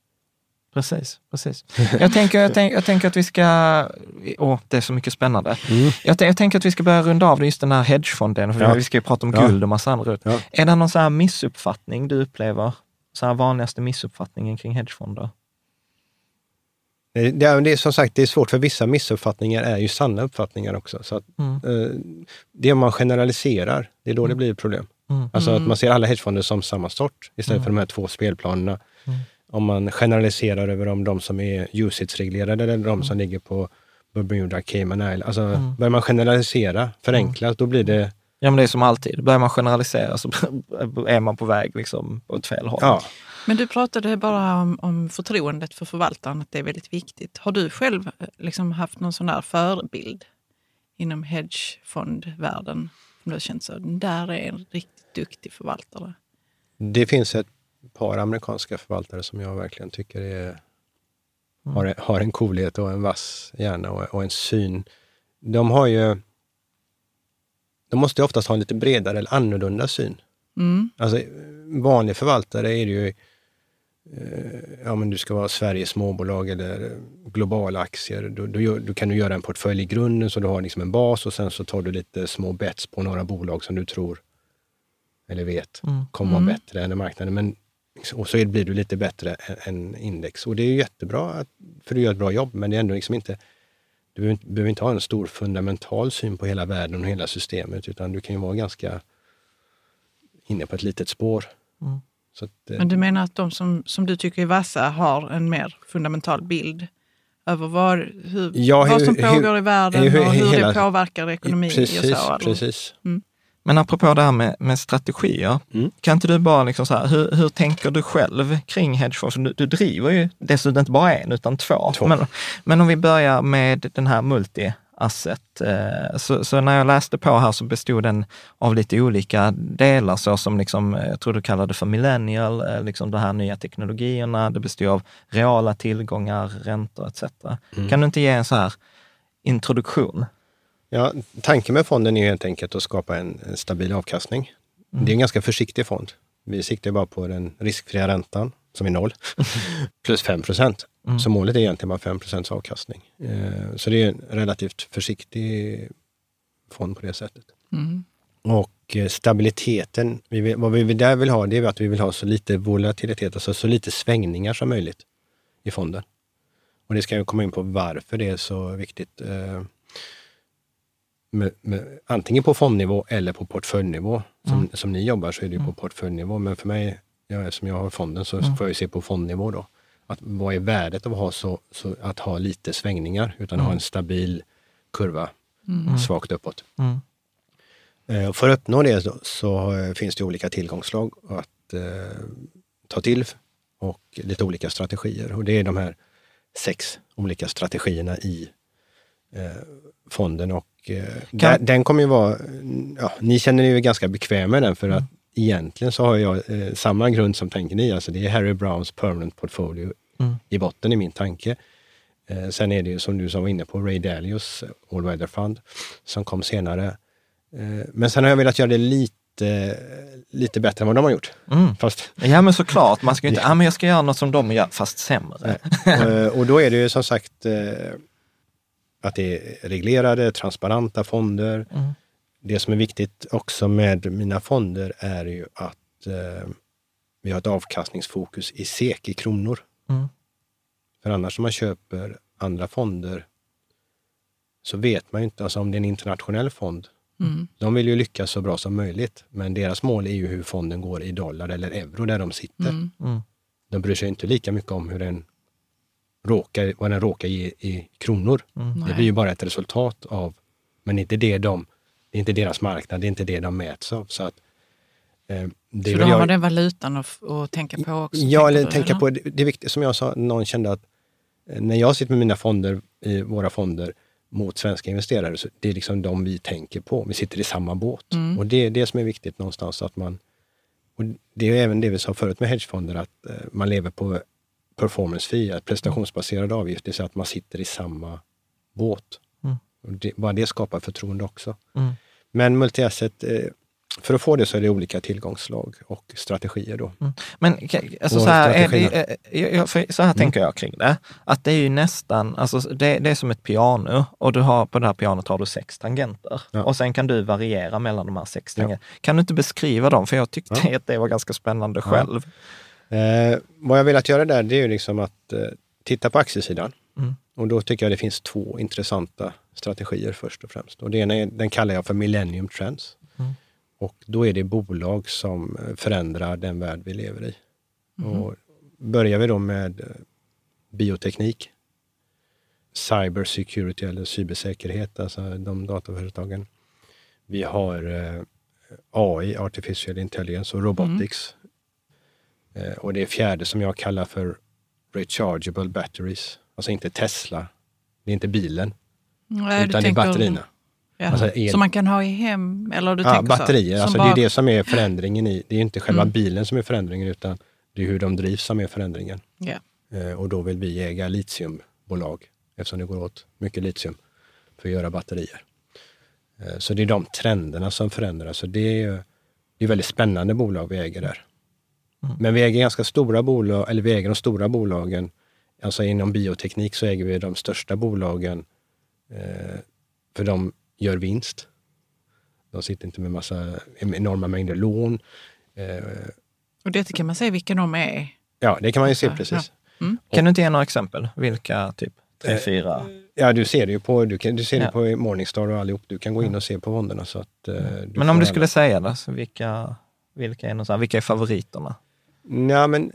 Precis, precis. Jag tänker, jag, tänk, jag tänker att vi ska... Åh, det är så mycket spännande. Mm. Jag, jag, tänker att vi ska börja runda av just den här hedgefonden, för ja. vi ska ju prata om guld och massa andra. Ja. Är det någon så här missuppfattning du upplever? Så här vanligaste missuppfattningen kring hedgefonder? Det, det, är som sagt, det är svårt för vissa missuppfattningar är ju sanna uppfattningar också. Så att, mm. eh, det om man generaliserar, det är då mm. det blir problem. Mm. Alltså att man ser alla hedgefonder som samma sort istället för mm. de här två spelplanerna. Mm om man generaliserar över om de som är usage-reglerade eller de mm. som ligger på Bermuda, Cayman Island. Alltså, mm. Börjar man generalisera, förenkla, mm. då blir det... Ja, men det är som alltid. Börjar man generalisera så är man på väg liksom åt fel håll. Ja. Men du pratade bara om, om förtroendet för förvaltaren, att det är väldigt viktigt. Har du själv eh, liksom haft någon sån där förebild inom hedgefondvärlden? Som du har känt så, den där är en riktigt duktig förvaltare. Det finns ett par amerikanska förvaltare som jag verkligen tycker är, mm. har, har en coolhet och en vass hjärna och, och, en syn. De har ju... De måste ju oftast ha en lite bredare eller annorlunda syn. Mm. Alltså, vanlig förvaltare är det ju eh, ja, men du ska vara Sveriges småbolag eller globala aktier. Då, då, då, kan du göra en portfölj i grunden så du har liksom en bas och sen så tar du lite små bets på några bolag som du tror eller vet mm. kommer vara mm. bättre än marknaden. Men och så blir du lite bättre än index. Och det är jättebra, för du gör ett bra jobb, men det är ändå liksom inte... Du behöver inte, behöver inte ha en stor fundamental syn på hela världen och hela systemet, utan du kan ju vara ganska inne på ett litet spår. Mm. Att, eh, men du menar att de som, som du tycker är vassa har en mer fundamental bild över vad, hur, ja, vad som pågår hur, i världen hur, och hur hela, det påverkar ekonomin? Precis, och så, precis. Mm. Men apropå det här med, med strategier, mm. kan inte du bara liksom så här, hur, hur tänker du själv kring hedgefonds? Du, du driver ju dessutom inte bara en utan två. två. Men, men om vi börjar med den här multi, asset. Eh, så, så, när jag läste på här så bestod den av lite olika delar, så som liksom, jag tror du kallade det för millennial, eh, liksom de här nya teknologierna. Det bestod av reala tillgångar, räntor etc. Mm. Kan du inte ge en så här introduktion? Ja, tanken med fonden är helt enkelt att skapa en, en stabil avkastning. Mm. Det är en ganska försiktig fond. Vi siktar bara på den riskfria räntan som är noll, plus 5 procent. Mm. Så målet är egentligen bara 5 procents avkastning. Eh, så det är en relativt försiktig fond på det sättet. Mm. Och eh, stabiliteten, vi vill, vad vi där vill ha, det är att vi vill ha så lite volatilitet, alltså så lite svängningar som möjligt i fonden. Och det ska jag komma in på varför det är så viktigt. Eh, med, med, antingen på fondnivå eller på portföljnivå. Som, mm. som ni jobbar så är det på mm. portföljnivå, men för mig, ja, eftersom jag har fonden, så mm. får jag se på fondnivå då. Att, vad är värdet av att ha, så, så att ha lite svängningar, utan ha en stabil kurva, svagt uppåt. Eh, för att uppnå det så, så, finns det olika tillgångslag att eh, ta till och lite olika strategier. Och det är de här sex olika strategierna i eh, fonden och eh, där, den kommer ju vara, ja, ni känner er ganska bekväma med den för att egentligen så har jag eh, samma grund som tänker ni. Alltså det är Harry Browns permanent portfolio mm. i botten i min tanke. Eh, sen är det ju som du som var inne på, Ray Dalios All Weather Fund som kom senare. Eh, men sen har jag velat göra det lite, lite bättre än vad de har gjort. Mm. Fast... Ja men såklart, man ska ju inte, ja. ah, men jag ska göra något som de gör, fast sämre. Eh, och då är det ju som sagt eh, att det är reglerade, transparenta fonder. Mm. Det som är viktigt också med mina fonder är ju att eh, vi har ett avkastningsfokus i SEK, i kronor. Mm. För annars om man köper andra fonder så vet man ju inte, alltså om det är en internationell fond, mm. de vill ju lyckas så bra som möjligt. Men deras mål är ju hur fonden går i dollar eller euro där de sitter. Mm. mm. De bryr sig inte lika mycket om hur den råkar, vad den råkar ge i kronor. Mm. Det blir ju bara ett resultat av, men inte det de, det är inte deras marknad, det är inte det de mäts av. Så att, eh, det så då har den valutan att, att tänka på också? Ja, eller tänka på, det, det är viktigt, som jag sa, någon kände att eh, när jag sitter med mina fonder, i våra fonder, mot svenska investerare, så det är liksom de vi tänker på. Vi sitter i samma båt. Mm. Och det är det som är viktigt någonstans, att man och det är även det vi sa förut med hedgefonder, att eh, man lever på performance fee, prestationsbaserad avgift, det vill säga att man sitter i samma båt. Mm. Det, bara det skapar förtroende också. Mm. Men multi-asset, eh, för att få det så är det olika tillgångslag och strategier då. Mm. Men alltså, så, här, är, så här mm. tänker jag kring det, att det är ju nästan, alltså, det, det, är som ett piano och du har, på det här pianot har du sex tangenter ja. och sen kan du variera mellan de här sex tangenterna. Ja. Kan du inte beskriva dem? För jag tyckte ja. att det var ganska spännande själv. Eh, vad jag velat göra där, det är ju liksom att eh, titta på aktiesidan. Mm. Och då tycker jag det finns två intressanta strategier först och främst. Och det ena är, den kallar jag för Millennium Trends. Mm. Och då är det bolag som eh, förändrar den värld vi lever i. Mm. Och börjar vi då med eh, bioteknik, cyber security eller cybersäkerhet, alltså de dataföretagen. Vi har eh, AI, artificial intelligence och robotics. Eh, och det fjärde som jag kallar för rechargeable batteries. Alltså inte Tesla, det är inte bilen, Nej, utan det är batterierna. Ja. Alltså som man kan ha i hem? Eller du ja, batterier. Alltså bara... Det är det som är förändringen i. Det är inte själva mm. bilen som är förändringen, utan det är hur de drivs som är förändringen. Yeah. Och då vill vi äga litiumbolag, eftersom det går åt mycket litium för att göra batterier. Eh, så det är de trenderna som förändras. Så det är, det är väldigt spännande bolag vi äger där. Mm. Men vi äger ganska stora bolag, eller vi äger de stora bolagen. Alltså inom bioteknik så äger vi de största bolagen, eh, för de gör vinst. De sitter inte med massa enorma mängder lån. Eh, och det kan man säga vilka de är? Ja, det kan man ju se precis. Ja. Mm. Kan du inte ge några exempel? Vilka typ tre, eh, fyra? Ja, du ser det ju på, du kan, du ser ja. det på Morningstar och allihop. Du kan gå in och se på fonderna. Så att, eh, Men om du skulle säga det, så vilka, vilka, är, någonstans, vilka är favoriterna? Ja, men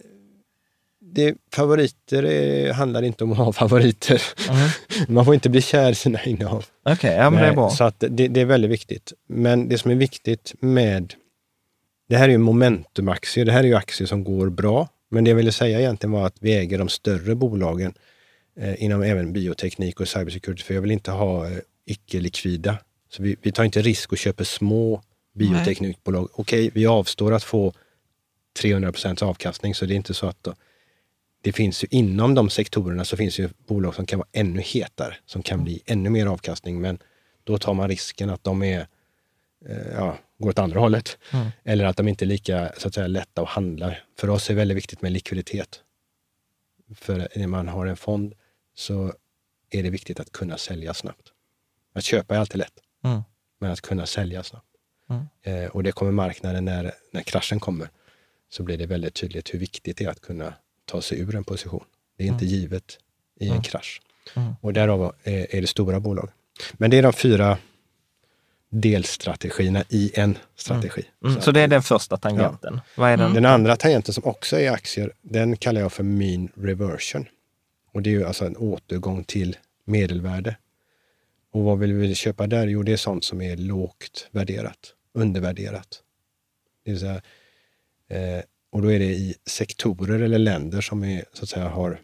det, favoriter är, handlar inte om att ha favoriter. Mm. Man får inte bli kär i sina innehav. Okej, okay, ja, men det är bra. Så att det, det, är väldigt viktigt. Men det som är viktigt med... Det här är ju momentumaktier. Det här är ju aktier som går bra. Men det jag ville säga egentligen var att vi äger de större bolagen eh, inom även bioteknik och cybersecurity. För jag vill inte ha eh, icke-likvida. Så vi, vi tar inte risk och köper små bioteknikbolag. Okej, vi avstår att få 300 procents avkastning, så det är inte så att då, det finns ju inom de sektorerna så finns ju bolag som kan vara ännu hetare, som kan bli ännu mer avkastning, men då tar man risken att de är, eh, ja, går åt andra hållet. Mm. Eller att de inte är lika så att säga, lätta att handla. För oss är det väldigt viktigt med likviditet. För när man har en fond så är det viktigt att kunna sälja snabbt. Att köpa är alltid lätt, Mm. men att kunna sälja snabbt. Mm. Eh, och det kommer marknaden när, när kraschen kommer, så blir det väldigt tydligt hur viktigt det är att kunna ta sig ur en position. Det är inte givet i en Mm. krasch. Mm. Och därav är, är det stora bolag. Men det är de fyra delstrategierna i en strategi. Mm. Så Så det är den första tangenten. Vad är den? den andra tangenten som också är aktier, den kallar jag för mean reversion. Och det är ju alltså en återgång till medelvärde. Och vad vill vi köpa där? Jo, det är sånt som är lågt värderat, undervärderat. Det vill säga, eh, och då är det i sektorer eller länder som är, så att säga, har...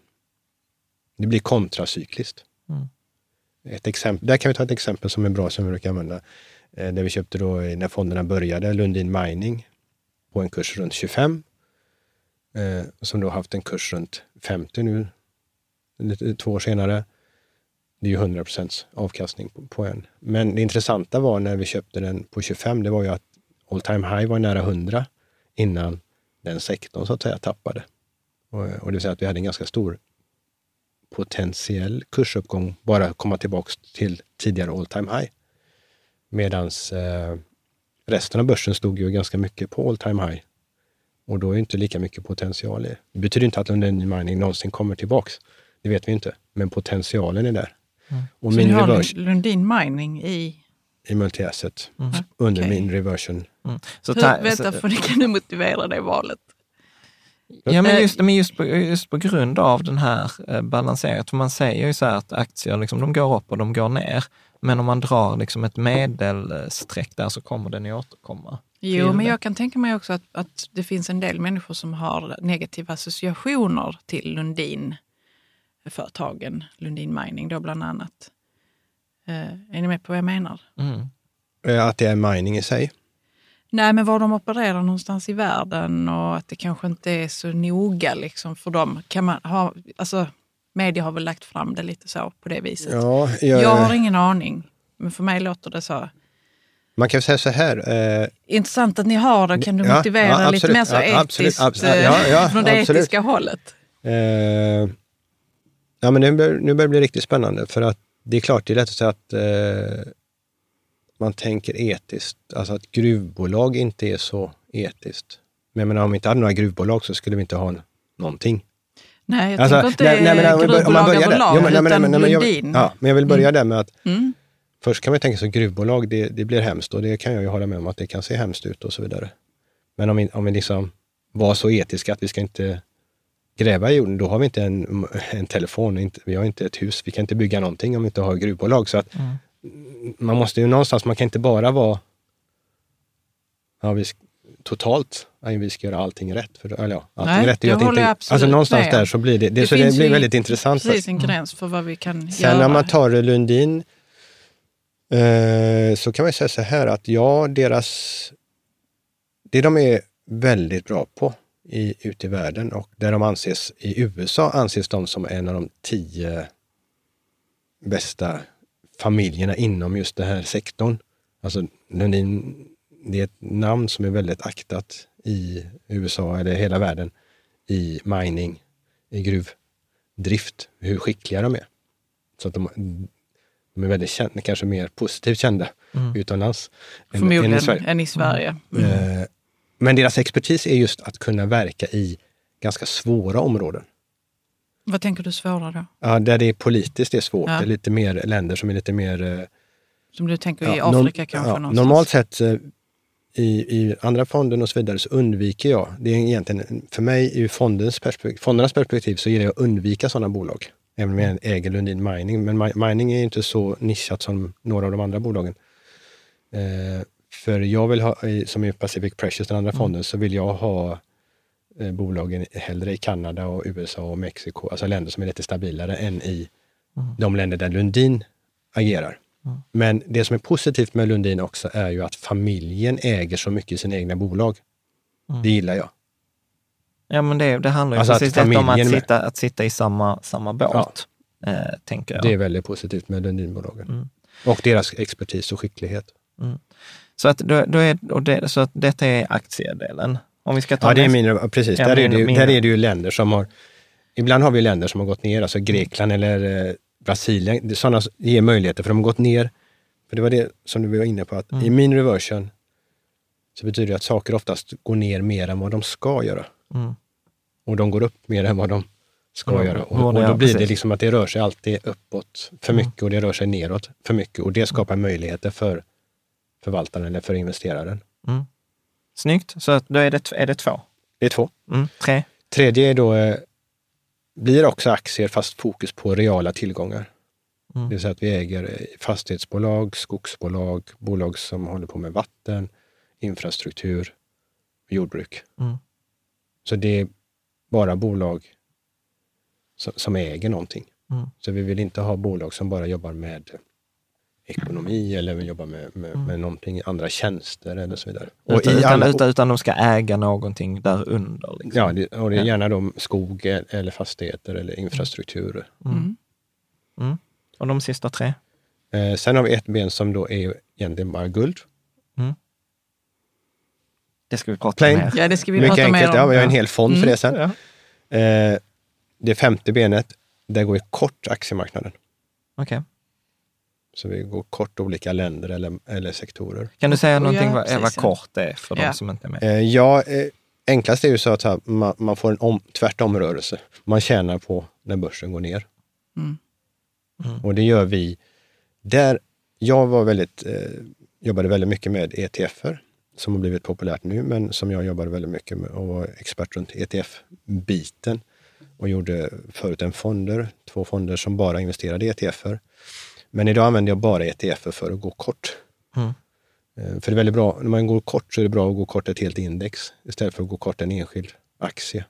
Det blir kontracykliskt. Mm. Ett exempel, där kan vi ta ett exempel som är bra som vi brukar använda. Eh, där vi köpte då eh, när fonderna började, Lundin Mining, på en kurs runt 25. Eh, som då haft en kurs runt 50 nu, lite, två år senare. Det är ju 100 procents avkastning på, på en. Men det intressanta var när vi köpte den på 25, det var ju att all time high var nära 100 innan den sektorn så att säga tappade. Och, och det vill säga att vi hade en ganska stor potentiell kursuppgång, bara komma tillbaks till tidigare all time high. Medan eh, resten av börsen stod ju ganska mycket på all time high. Och då är inte lika mycket potential i. Det betyder inte att Lundin Mining någonsin kommer tillbaks. Det vet vi inte. Men potentialen är där. Och Så ni min har reversion Lundin Mining i... i multi-asset under Okej. min reversion. Mm. Så Hur, ta- vänta, så- för det kan du motivera det valet. Ja, men Eh, just, men just, på, just på grund av den här eh, balanseringen, för man säger ju så här att aktier liksom, de går upp och de går ner. Men om man drar liksom ett medelstreck där så kommer den ju återkomma. Jo, men det. jag kan tänka mig också att, att det finns en del människor som har negativa associationer till Lundin-företagen, Lundin Mining då bland annat. Eh, är ni med på vad jag menar? Mm. Att det är mining i sig. Nej, men var de opererar någonstans i världen och att det kanske inte är så noga liksom för dem. Kan man ha, alltså, media har väl lagt fram det lite så på det viset. Ja, jag, Jag har ingen aning, men för mig låter det så. Man kan säga så här. Eh, Intressant att ni har det. Kan du Ja, motivera ja, lite absolut. mer så Ja, absolut, etiskt absolut. eh, från det etiska hållet? Eh, ja, men nu, bör, nu börjar det bli riktigt spännande för att det är klart, det är lätt att säga att eh, man tänker etiskt, alltså att gruvbolag inte är så etiskt. Men jag menar, om vi inte hade några gruvbolag så skulle vi inte ha någonting. Nej, jag Alltså, tänker inte nej, nej, men om man gruvbolag börjar överlag, men- nej, men- utan nej, men jag- Lundin. Ja, men jag vill börja där med att Mm. Först kan man tänka sig gruvbolag, det, det blir hemskt och det kan jag ju hålla med om att det kan se hemskt ut och så vidare. Men om vi, om vi liksom var så etiska att vi ska inte gräva i jorden, då har vi inte en, en telefon, inte, vi har inte ett hus, vi kan inte bygga någonting om vi inte har gruvbolag. Så att man måste ju någonstans, man kan inte bara vara ja, vi, totalt, ja, vi ska göra allting rätt. För, eller ja, allting Nej, rätt är ju att inte, alltså någonstans med. där så blir det, det, Det så det blir ju väldigt intressant. Precis en gräns för vad vi kan Sen göra. när man tar Lundin eh, så kan man säga så här att ja, deras... Det de är väldigt bra på i, ute i världen och där de anses, i USA anses de som en av de tio bästa familjerna inom just den här sektorn. Alltså Lundin, det är ett namn som är väldigt aktat i USA eller hela världen i mining, i gruvdrift, hur skickliga de är. Så att de, de är väldigt kända, kanske mer positivt kända utomlands. än- än i Förmodligen Sverige. än i Sverige. Eh, Men deras expertis är just att kunna verka i ganska svåra områden. Vad tänker du svårare då? Ja, där det är politiskt är svårt. Ja. Det är lite mer länder som är lite mer... eh, Som du tänker i ja, norm- Afrika kanske? ja, någonstans? Normalt sett eh, i, i andra fonden och så vidare så undviker jag, det är egentligen för mig ur fondens perspektiv, fondernas perspektiv så gillar jag att undvika sådana bolag. Även om jag äger Lundin Mining. Men mi- mining är inte så nischat som några av de andra bolagen. Eh, för jag vill ha, i- som i Pacific Precious, den andra fonden, så vill jag ha bolagen hellre i Kanada och USA och Mexiko, alltså länder som är lite stabilare än i de länder där Lundin agerar. Men det som är positivt med Lundin också är ju att familjen äger så mycket i sina egna bolag. Det gillar jag. Ja, men det, det handlar ju Alltså att precis detta om att sitta, att sitta i samma, samma båt, eh, tänker jag. Det är väldigt positivt med Lundinbolagen. Mm. Och deras expertis och skicklighet. Så, att, då, då är, och det, så att detta är aktiedelen. Om vi ska ta Ja, det är mindre, precis. Ja, där, är det, ju- mindre- där är det ju länder som har... Ibland har vi länder som har gått ner, alltså Grekland eller eh, Brasilien. Är Sådana ger möjligheter, för de har gått ner. För det var det som du var inne på, att Mm. i mean reversion så betyder det att saker oftast går ner mer än vad de ska göra. Mm. Och de går upp mer än vad de ska Ja, göra. Och, och då blir det liksom att det rör sig alltid uppåt för Mm. mycket och det rör sig neråt för mycket. Och det skapar möjligheter för förvaltaren eller för investeraren. Snyggt, så då är det, är det två. Det är två. Mm. Tre. Tredje är då, eh, blir också aktier fast fokus på reala tillgångar. Mm. Det vill säga att vi äger eh, fastighetsbolag, skogsbolag, bolag som håller på med vatten, infrastruktur, jordbruk. Mm. Så det är bara bolag som, som äger någonting. Mm. Så vi vill inte ha bolag som bara jobbar med ekonomi eller vill jobba med, med, med någonting, andra tjänster eller så vidare. Och Utan, i utan, alla- utan, utan de ska äga någonting där under. Liksom. Ja, det, och det är gärna då skog eller fastigheter eller infrastruktur. Mm. Mm. Och de sista tre? Eh, sen har vi ett ben som då är ju egentligen bara guld. Det ska vi prata Plain. mer. Ja, det ska vi Mycket prata mer enkelt, om. ja, vi har en hel fond för Mm. det sen. Ja. Eh, det femte benet, där går vi kort aktiemarknaden. Okej. Så vi går kort olika länder eller, eller sektorer. Kan du säga Ja, någonting vad, precis, vad ja. kort är för de Ja. som inte är med? Eh, ja, eh, enklast är ju så att här, man, man får en om, tvärtomrörelse. Man tjänar på när börsen går ner. Mm. Och det gör vi. Där jag var väldigt, eh, jobbade väldigt mycket med ETFer som har blivit populärt nu, men som jag jobbade väldigt mycket med och var expert runt ETF-biten och gjorde förut en fonder, två fonder som bara investerade i ETFer. Men idag använder jag bara ETFer för att gå kort. Mm. Eh, För det är väldigt bra, när man går kort så är det bra att gå kort ett helt index istället för att gå kort en enskild aktie.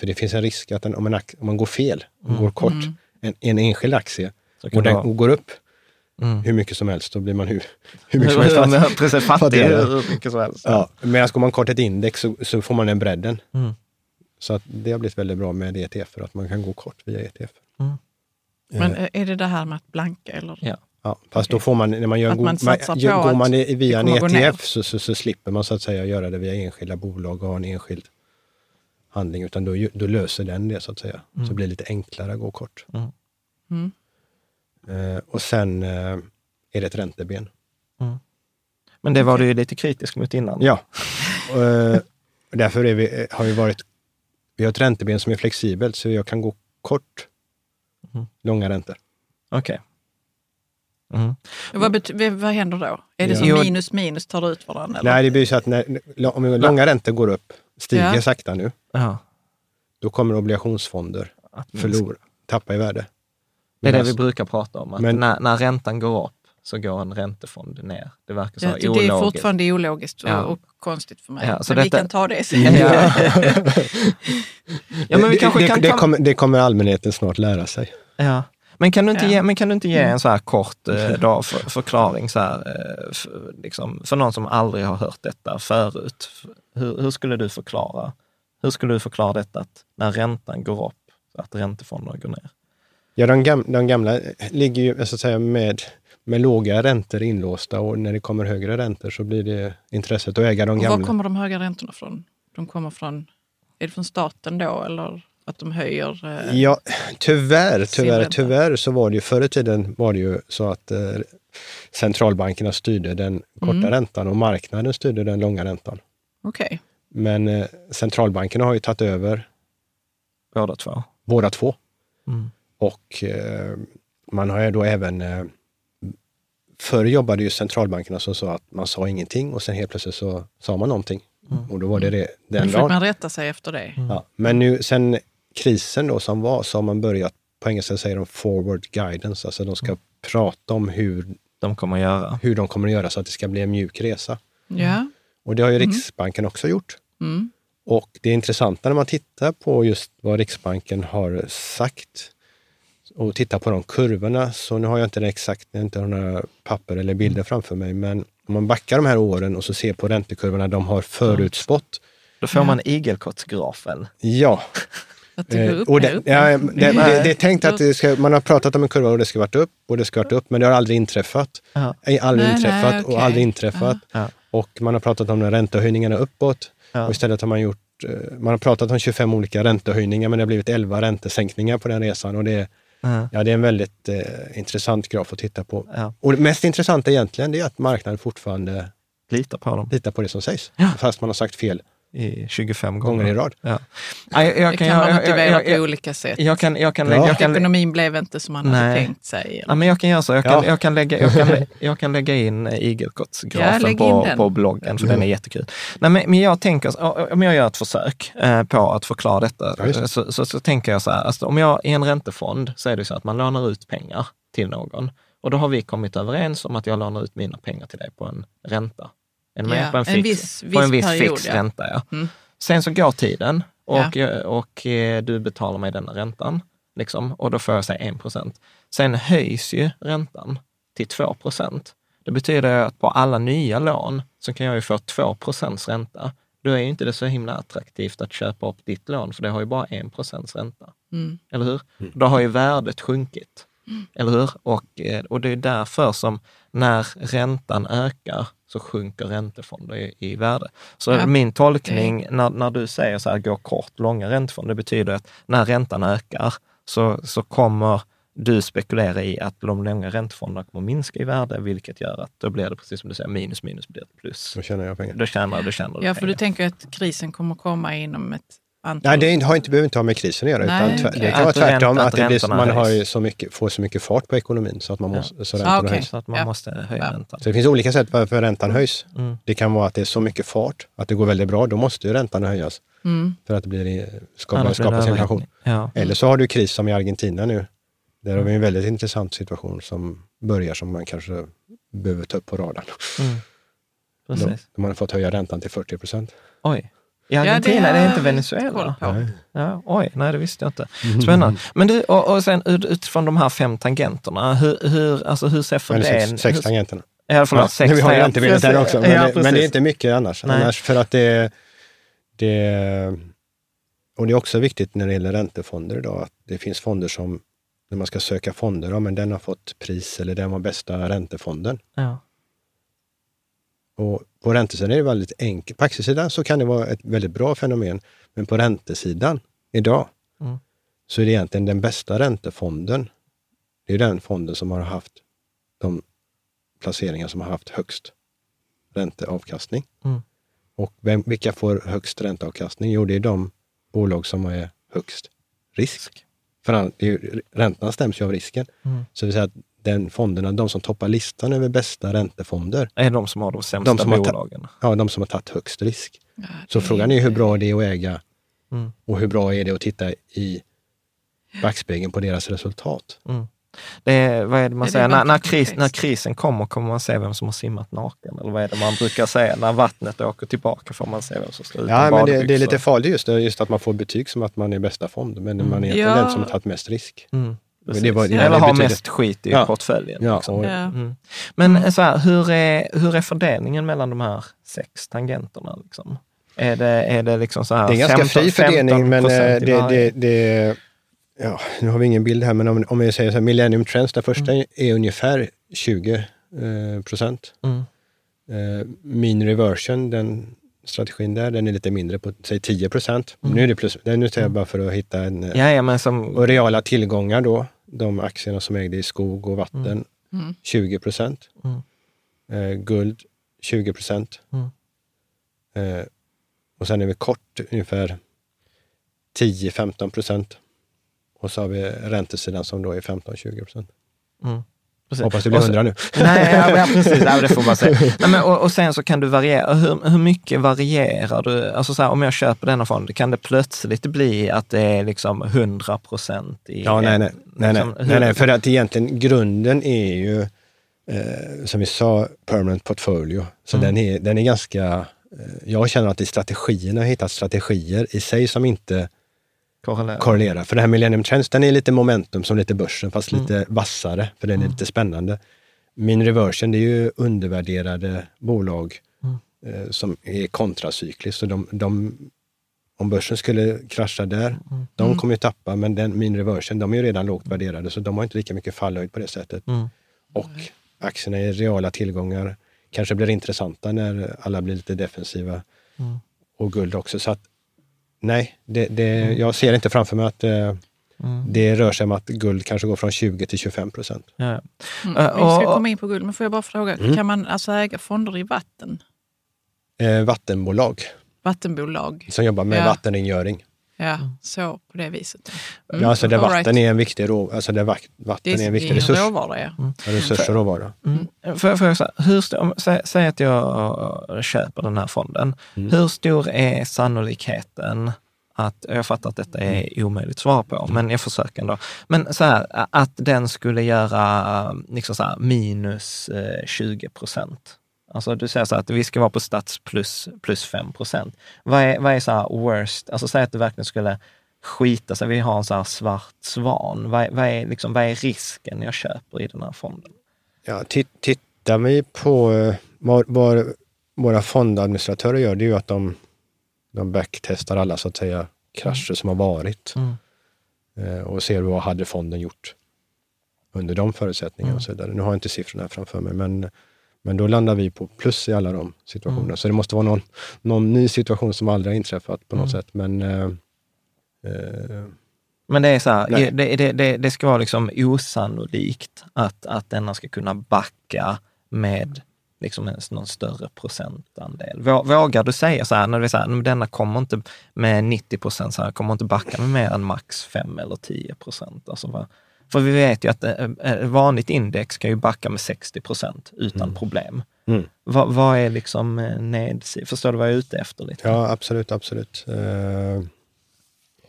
För det finns en risk att en, om, en, ak- om man går fel och går kort en, en enskild aktie och den och går upp Mm. hur mycket som helst, då blir man hur, hur mycket som helst. Precis, fattig hur mycket som helst. Ja, medan går man kort ett index så, så får man den bredden. Mm. Så att det har blivit väldigt bra med ETF, för att man kan gå kort via ETF. Men eh, är det det här med att blanka eller? Ja. Ja, fast då får man, när man gör Att go- man på går man via en. ETF så, så, så slipper man så att säga göra det via enskilda bolag och ha en enskild handling, utan då, då löser den det så att säga. Så det blir lite enklare att gå kort. Mm. Eh, och sen eh, är det ett ränteben. Men det var du ju lite kritisk mot innan. Ja, eh, därför är vi, har vi varit... Vi har ett ränteben som är flexibelt, så jag kan gå kort Mm. långa räntor. Okej. Mm. Vad, vad händer då? Är det Ja. som minus minus tar du ut varandra? Eller? Nej, det blir så att när om långa räntor går upp, stiger Ja. sakta nu, Ja. då kommer obligationsfonder Att förlora, tappa i värde. Det är det vi brukar prata om, att Men- när, när räntan går upp så går en räntefond ner. Det verkar så Ja, ologiskt. det är fortfarande ologiskt och, Ja. och konstigt för mig. Ja, så men vi detta- kan ta det sen. Ja. ja, men vi det, kanske det, kan det, ta... kommer, det kommer allmänheten snart lära sig. Ja. Men kan du inte Ja. ge, men kan du inte ge en så här kort eh, då, för, förklaring så här, eh, för, liksom, för någon som aldrig har hört detta förut? Hur, hur skulle du förklara? Hur skulle du förklara detta att när räntan går upp, att räntefonder går ner? Ja, de, gam, de gamla ligger ju så att säga med, med låga räntor inlåsta och när det kommer högre räntor så blir det intresset att äga de Och var gamla. kommer de höga räntorna från? De kommer från, är det från staten då eller att de höjer? Eh, Ja, tyvärr, tyvärr, tyvärr så var det ju förr i tiden var det ju så att eh, centralbankerna styrde den korta Mm. räntan och marknaden styrde den långa räntan. Okej. Men eh, centralbankerna har ju tagit över Båda två. båda två. Mm. Och eh, man har ju då även... Förr jobbade ju centralbankerna som så att man sa ingenting och sen helt plötsligt så sa man någonting. Mm. Och då var det det den fick dagen. man rätta sig efter det. Ja. Men nu sen krisen då som var så har man börjat, på engelska säger de forward guidance, alltså de ska prata om hur, De kommer att göra. hur de kommer att göra så att det ska bli en mjuk resa. Ja. Och det har ju Riksbanken också gjort. Mm. Och det intressanta när man tittar på just vad Riksbanken har sagt, och tittar på de kurvorna, så nu har jag inte det exakt, jag har inte några papper eller bilder framför mig, men om man backar de här åren och så ser på räntekurvorna de har förutspått. Då får man igelkottsgrafen. Ja. Det och ja, är tänkt att det ska, man har pratat om en kurva och det ska varit upp och det ska varit upp, men det har aldrig inträffat. Ja. Eh, Aldrig Nej, inträffat nej, och okej. aldrig inträffat. Ja. Och man har pratat om de räntehöjningarna uppåt. Ja. Och istället har man gjort, eh, man har pratat om 25 olika räntehöjningar, men det har blivit 11 räntesänkningar på den resan. Och det, Ja. ja, det är en väldigt eh, intressant graf att titta på. Ja. Och det mest intressanta egentligen är att marknaden fortfarande Lita på dem litar på det som sägs. Ja. Fast man har sagt fel i 25 gånger. i rad. Ja. Ja, jag, jag Det kan man jag- motivera jag, på jag, olika sätt. jag kan, jag kan Ja. Jag kan, Ekonomin blev inte som man hade Nej. tänkt sig. Ja, men jag kan göra så. Jag kan, Ja. jag kan, lägga, jag kan, jag kan lägga in Ja, igelkottsgrafen på, den. på bloggen, för den är jättekul. Nej, men, men jag tänker, om jag gör ett försök eh, på att förklara detta, eh, så, så, så tänker jag så här, alltså, om jag i en räntefond så är det så att man lånar ut pengar till någon. Och då har vi kommit överens om att jag lånar ut mina pengar till dig på en ränta. En, med, Ja, på en, en fix, viss- på en viss period, fix ja. ränta. Ja. Mm. Sen så går tiden och, Ja. jag- och eh, du betalar mig denna räntan. Liksom, och då får jag säga 1 procent. Sen höjs ju räntan till 2 procent. Det betyder att på alla nya lån så kan jag ju få 2 procents ränta. Då är ju inte det så himla attraktivt att köpa upp ditt lån, för det har ju bara 1 procents ränta. Mm. Eller hur? Då har ju värdet sjunkit. Eller hur? Och, eh, och det är därför som när räntan ökar så sjunker räntefonder i, i värde. Så Ja. min tolkning när, när du säger så här, gå kort, långa räntefonder, det betyder att när räntan ökar så, så kommer du spekulera i att de långa räntefonderna kommer minska i värde, vilket gör att då blir det precis som du säger, minus minus blir ett plus. Då tjänar jag pengar. Då tjänar du, tjänar du Ja, för du tänker att krisen kommer komma inom ett antal... Nej, det har inte, behöver inte ha med krisen att göra. Nej, utan tvär, okej. Det kan vara Att tvärtom, ränta- att det blir, man har så mycket, får så mycket fart på ekonomin så att man måste, så räntorna Ah, okej. höjs. Så att man Ja. måste höja Ja. räntan. Så det finns olika sätt varför räntan höjs. Mm. Det kan vara att det är så mycket fart, att det går väldigt bra. Då måste ju räntan höjas Mm. för att det blir, Annars blir skapas inflation. Ja. Eller så har du kris som i Argentina nu. Där har vi en väldigt intressant situation som börjar som man kanske behöver ta upp på radarn. Mm. Då, Precis. då man har fått höja räntan till 40 procent. Oj. I Ja, Argentina, har det är inte Venezuela? Ja, oj, nej det visste jag inte. Spännande. Men du, och, och sen ut- utifrån de här fem tangenterna, hur, hur, alltså, hur ser fördelningen... sex, sex tangenterna. Ja, förlåt, Ja, sex vi har ju räntebilden där också, men, Ja, det, men det är inte mycket annars. Nej. annars för att det, det... Och det är också viktigt när det gäller räntefonder idag, att det finns fonder som, när man ska söka fonder, ja men den har fått pris eller den var bästa räntefonden. Ja. Och på räntesidan är det väldigt enkelt. På aktiesidan så kan det vara ett väldigt bra fenomen, men på räntesidan idag Mm. så är det egentligen den bästa räntefonden. Det är den fonden som har haft de placeringar som har haft högst ränteavkastning. Mm. Och vem, vilka får högst ränteavkastning? Jo, det är de bolag som är högst risk. För an- det är ju, räntorna stäms ju av risken. Mm. Så det vill säga att den fonderna, de som toppar listan över bästa räntefonder, Är de som har de sämsta De som har ta- bolagen. ja, de som har tagit högst risk. Ja, Så det- frågan är hur bra det är att äga Mm. och hur bra är det att titta i backspegeln på deras resultat. Mm. Det är, vad är det man Är det säger? När, när, vattnet kris, när krisen kommer kommer man se vem som har simmat naken. Eller vad är det man brukar säga? När vattnet åker tillbaka får man se vem som står Ja, men det, det är lite farligt just, det, just att man får betyg som att man är bästa fond, men man är Ja. den som har tagit mest risk. Mm, Men det var- det Eller betyder- mest skit i Ja. portföljen. Ja, liksom. Ja. Mm. Men så här, hur, är, hur är fördelningen mellan de här sex tangenterna? Liksom? Är, det, är det liksom så här Det är ganska 15 fri fördelning, men eh, 15% i det, det, det, ja, nu har vi ingen bild här, men om, om vi säger så här, Millennium Trends, den första är ungefär 20 eh, procent. Mm. Eh, mean reversion, den strategin där, den är lite mindre på säg 10 procent. Nu är det plus, nu säger jag bara för att hitta en... eh, Ja, ja, men som... Och reala tillgångar då, de aktierna som ägde i skog och vatten, Mm. 20 procent. Mm. Eh, guld 20 procent. Mm. Eh, och sen är vi kort ungefär 10-15 procent. Och så har vi räntesidan som då är 15-20 procent. Precis. Hoppas det blir 100 nu. Nej, ja, ja, precis. Ja, det får man säga. Nej, men, och, och sen så kan du variera. Hur, hur mycket varierar du? Alltså så här, om jag köper denna fond, kan det plötsligt bli att det är liksom 100 procent i... Ja, nej, nej. nej, nej. liksom, hur- nej, nej för att egentligen grunden är ju, eh, som vi sa, permanent portfolio. Så Mm. den, är, den är ganska... Eh, jag känner att i strategierna, jag har hittat strategier i sig som inte Korrelera. korrelera. För det här Millennium Trends, den är lite momentum som lite börsen, fast Mm. lite vassare, för den är lite spännande. Min reversion, det är ju undervärderade bolag Mm. eh, som är kontracykliskt. Så de, de, om börsen skulle krascha där, Mm. de kommer ju tappa, men den, min reversion, de är ju redan lågt värderade, så de har inte lika mycket fallhöjd på det sättet. Mm. Och aktierna är reala tillgångar, kanske blir intressanta när alla blir lite defensiva. Mm. Och guld också. Så att, nej, det, det, jag ser inte framför mig att eh, Mm. det rör sig om att guld kanske går från 20 till 25 procent. Ja. Mm. Eh, Vi ska komma in på guld, men får jag bara fråga, Mm. kan man alltså äga fonder i vatten? Eh, vattenbolag Vattenbolag? som jobbar med Ja. vattenrengöring. Ja, Mm. så på det viset. Ja, alltså där All right. vatten är en viktig, rå, alltså där vatten är en viktig en resurs, råvara, ja. Ja, resurs och råvara. Mm. För, för, så, här, hur stor, om, säg, säg att jag eh, köper den här fonden. Mm. Hur stor är sannolikheten att, jag fattar att detta är omöjligt att svara på, men jag försöker ändå. Men så här, att den skulle göra liksom så här, minus eh, 20 procent. Alltså du säger så här att vi ska vara på stats plus, plus 5 procent. Vad är, vad är så här worst, alltså säg att det verkligen skulle skita sig, vi har en så här svart svan. Vad, är- vad, är, liksom, vad är risken jag köper i den här fonden? Ja, ti- tittar vi på eh, vad, vad våra fondadministratörer gör, det är ju att de, de backtestar alla så att säga krascher som har varit Mm. eh, och ser vad hade fonden gjort under de förutsättningarna och så vidare. Nu har jag inte siffrorna framför mig, men, men då landar vi på plus i alla de situationerna. Mm. Så det måste vara någon, någon ny situation som aldrig har inträffat på något Mm. sätt. Men eh, eh, Men det är så här, det, det, det, det ska vara liksom osannolikt att, att denna ska kunna backa med liksom en, någon större procentandel. Vå- Vågar du säga så här, när det är så här, "Men denna kommer inte med 90 procent, så här, kommer inte backa med mer än max 5 eller 10 procent? Alltså, vad- för vi vet ju att eh, ett vanligt index kan ju backa med 60 procent utan problem. Mm. Vad, vad är liksom eh, nedsidan? Förstår du vad jag är ute efter lite? Ja, absolut, absolut. Eh,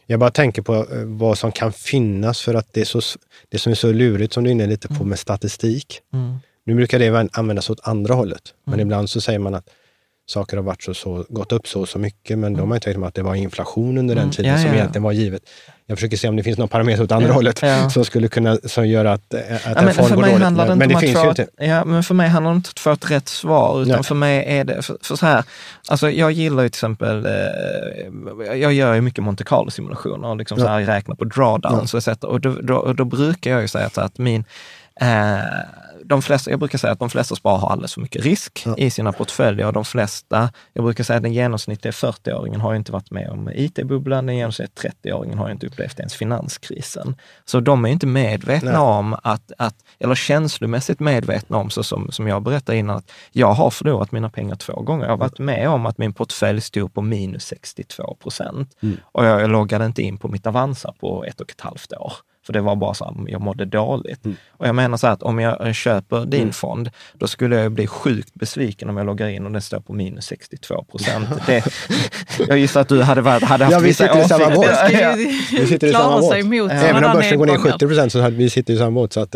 Jag bara tänker på eh, vad som kan finnas för att det, är så, det som är så lurigt som du är inne lite på med statistik. Mm. Nu brukar det användas åt andra hållet, men ibland så säger man att saker har varit så, så, gått upp så och så mycket, men då har man ju tänkt att det var inflation under den Mm. tiden Ja, som ja, egentligen var givet. Jag försöker se om det finns någon parameter åt andra Ja, hållet som skulle kunna som gör att, eh, att en fond går dåligt. Men, men det att finns ju inte. Ja, men för mig handlar det inte om att få ett rätt svar, utan för mig är det, för, för så här, alltså jag gillar ju till exempel, eh, jag gör ju mycket Monte Carlo-simulationer och liksom så här räknar på drawdowns och, etc. och då, då, då brukar jag ju säga så att min, eh, de flesta, jag brukar säga att de flesta sparare har alldeles för mycket risk i sina portföljer och de flesta, jag brukar säga att den genomsnittliga 40-åringen har inte varit med om IT-bubblan, den genomsnittliga 30-åringen har inte upplevt ens finanskrisen. Så de är inte medvetna Nej. om att, att, eller känslomässigt medvetna om, så som, som jag berättade innan, att jag har förlorat mina pengar två gånger. Jag har varit med om att min portfölj stod på minus 62 procent och jag, jag loggade inte in på mitt Avanza på ett och ett halvt år. För det var bara så att jag mådde dåligt. Och jag menar så här att om jag eh, köper din fond, då skulle jag bli sjukt besviken om jag loggar in och den står på minus 62 procent. Jag gissar att du hade, varit, hade haft Ja, vi vissa sitter i samma åsikter. Ja. Vi sitter i samma båt. Även om börsen går ner nedgångar. 70 procent så hade vi sitter i samma båt. Så att,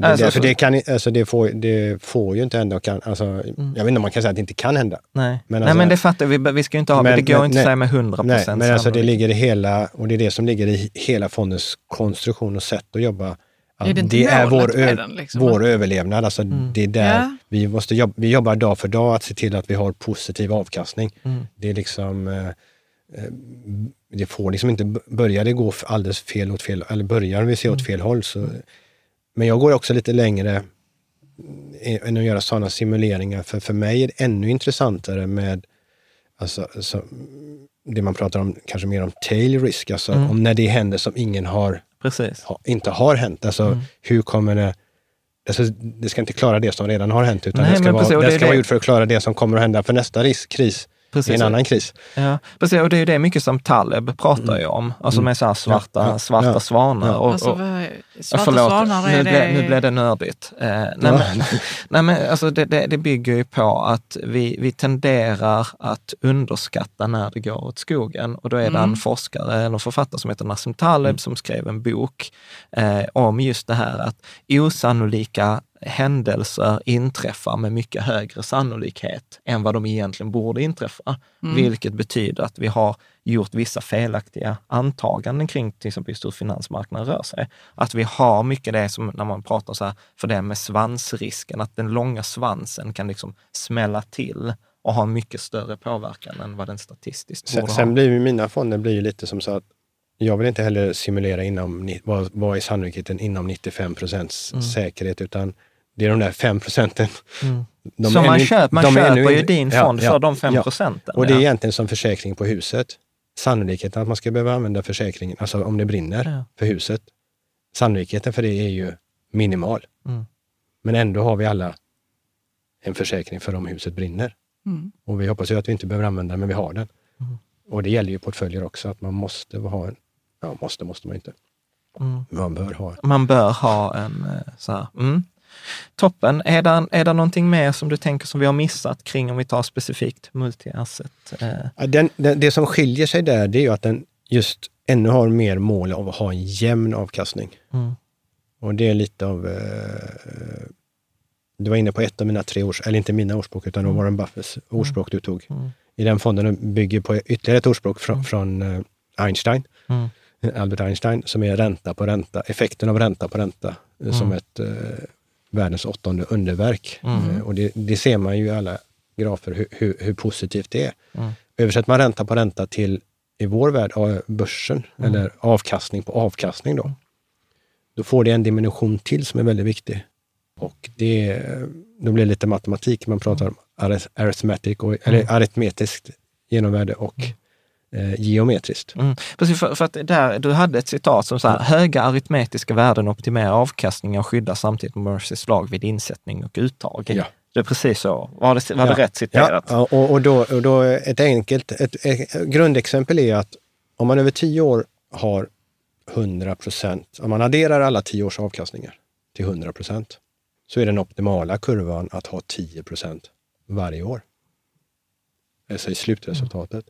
det, Alltså, det, för så- det, kan, alltså, det, får, det får ju inte hända. och Kan, alltså, Jag vet inte om man kan säga att det inte kan hända. Nej. Men Nej, alltså- men det fattar vi. Vi ska ju inte ha, Men- det går men- inte att nej. säga med 100 Nej, procent. men alltså det ligger i hela, och det är det som ligger i hela fondens konstruktion och sätt att jobba. Att Är det det är vår, ö- den, liksom? vår överlevnad. Alltså Det är där Ja. vi måste jobba, vi jobbar dag för dag att se till att vi har positiv avkastning. Mm. Det är liksom, eh, eh, det får liksom inte, börjar det gå alldeles fel åt fel, eller börjar vi se åt Mm. fel håll så, men jag går också lite längre eh, än att göra sådana simuleringar, för för mig är det ännu intressantare med alltså, alltså, det man pratar om, kanske mer om tail risk, alltså Mm. om när det händer som ingen har, ha, inte har hänt. Alltså Mm. hur kommer det Alltså, det ska inte klara det som redan har hänt, utan Nej, det ska, vara, precis, det ska vara det- gjort för att klara det som kommer att hända för nästa risk, kris. Precis. i en annan kris. Ja, precis. Och det är ju det mycket som Taleb pratar ju om, alltså med så här svarta, Mm. Ja, svarta ja. svanar. Ja. Och, Alltså, och, Ja, svarta förlåt, svanar nu, är blev, det... nu blev det nördigt. Eh, nej, Ja. men, nej, men alltså det, det, det bygger ju på att vi, vi tenderar att underskatta när det går åt skogen. Och då är det en forskare eller författare som heter Nassim Taleb som skrev en bok eh, om just det här att osannolika händelser inträffar med mycket högre sannolikhet än vad de egentligen borde inträffa. Vilket betyder att vi har gjort vissa felaktiga antaganden kring till exempel just hur finansmarknaden rör sig. Att vi har mycket det som när man pratar så här, för det med svansrisken, att den långa svansen kan liksom smälla till och ha mycket större påverkan än vad den statistiskt Sen, borde sen ha. blir ju mina fonder blir ju lite som så att jag vill inte heller simulera inom, vad, vad är sannolikheten inom 95 procents Mm. säkerhet, utan det är de där 5 procenten. De Så man, köp, man köper ännu ju inte- din fond ja, för de fem ja. procenten. Och det är ja. egentligen som försäkring på huset. Sannolikheten att man ska behöva använda försäkringen, alltså om det brinner Ja. för huset, sannolikheten för det är ju minimal. Mm. Men ändå har vi alla en försäkring för om huset brinner. Mm. Och vi hoppas ju att vi inte behöver använda den, men vi har den. Mm. Och det gäller ju portföljer också, att man måste ha en, ja måste, måste man inte. Mm. Man bör ha en. Man bör ha en eh, så här, mm. Toppen. Är det, är det någonting mer som du tänker som vi har missat kring om vi tar specifikt multi-asset? Eh, Ja, Den, den, det som skiljer sig där, det är ju att den just ännu har mer mål av att ha en jämn avkastning. Mm. Och det är lite av... Eh, du var inne på ett av mina tre års, eller inte mina ordspråk, utan mm. Warren Buffetts ordspråk du tog. Mm. I den fonden bygger på ytterligare ett ordspråk från, från eh, Einstein, Mm. Albert Einstein, som är ränta på ränta, effekten av ränta på ränta, eh, som ett eh, världens åttonde underverk. Mm. Eh, och det, det ser man ju i alla grafer hur, hur, hur positivt det är. Mm. Översätter man ränta på ränta till, i vår värld, av börsen, Mm. eller avkastning på avkastning då, då får det en dimension till som är väldigt viktig. Och det, då blir det lite matematik, man pratar om arith- arithmetic, och, eller aritmetiskt genomvärde och eh, geometriskt. Mm. Precis, för, för att där, du hade ett citat som så här, höga aritmetiska värden optimerar avkastningen och skyddar samtidigt Murphys lag vid insättning och uttag. Ja. Det är precis så. Var det, var det Ja. rätt citerat? Ja, och, och, då, och då ett enkelt ett, ett grundexempel är att om man över tio år har 100 procent, om man adderar alla tio års avkastningar till 100 procent, så är den optimala kurvan att ha 10 procent varje år. Alltså i slutresultatet.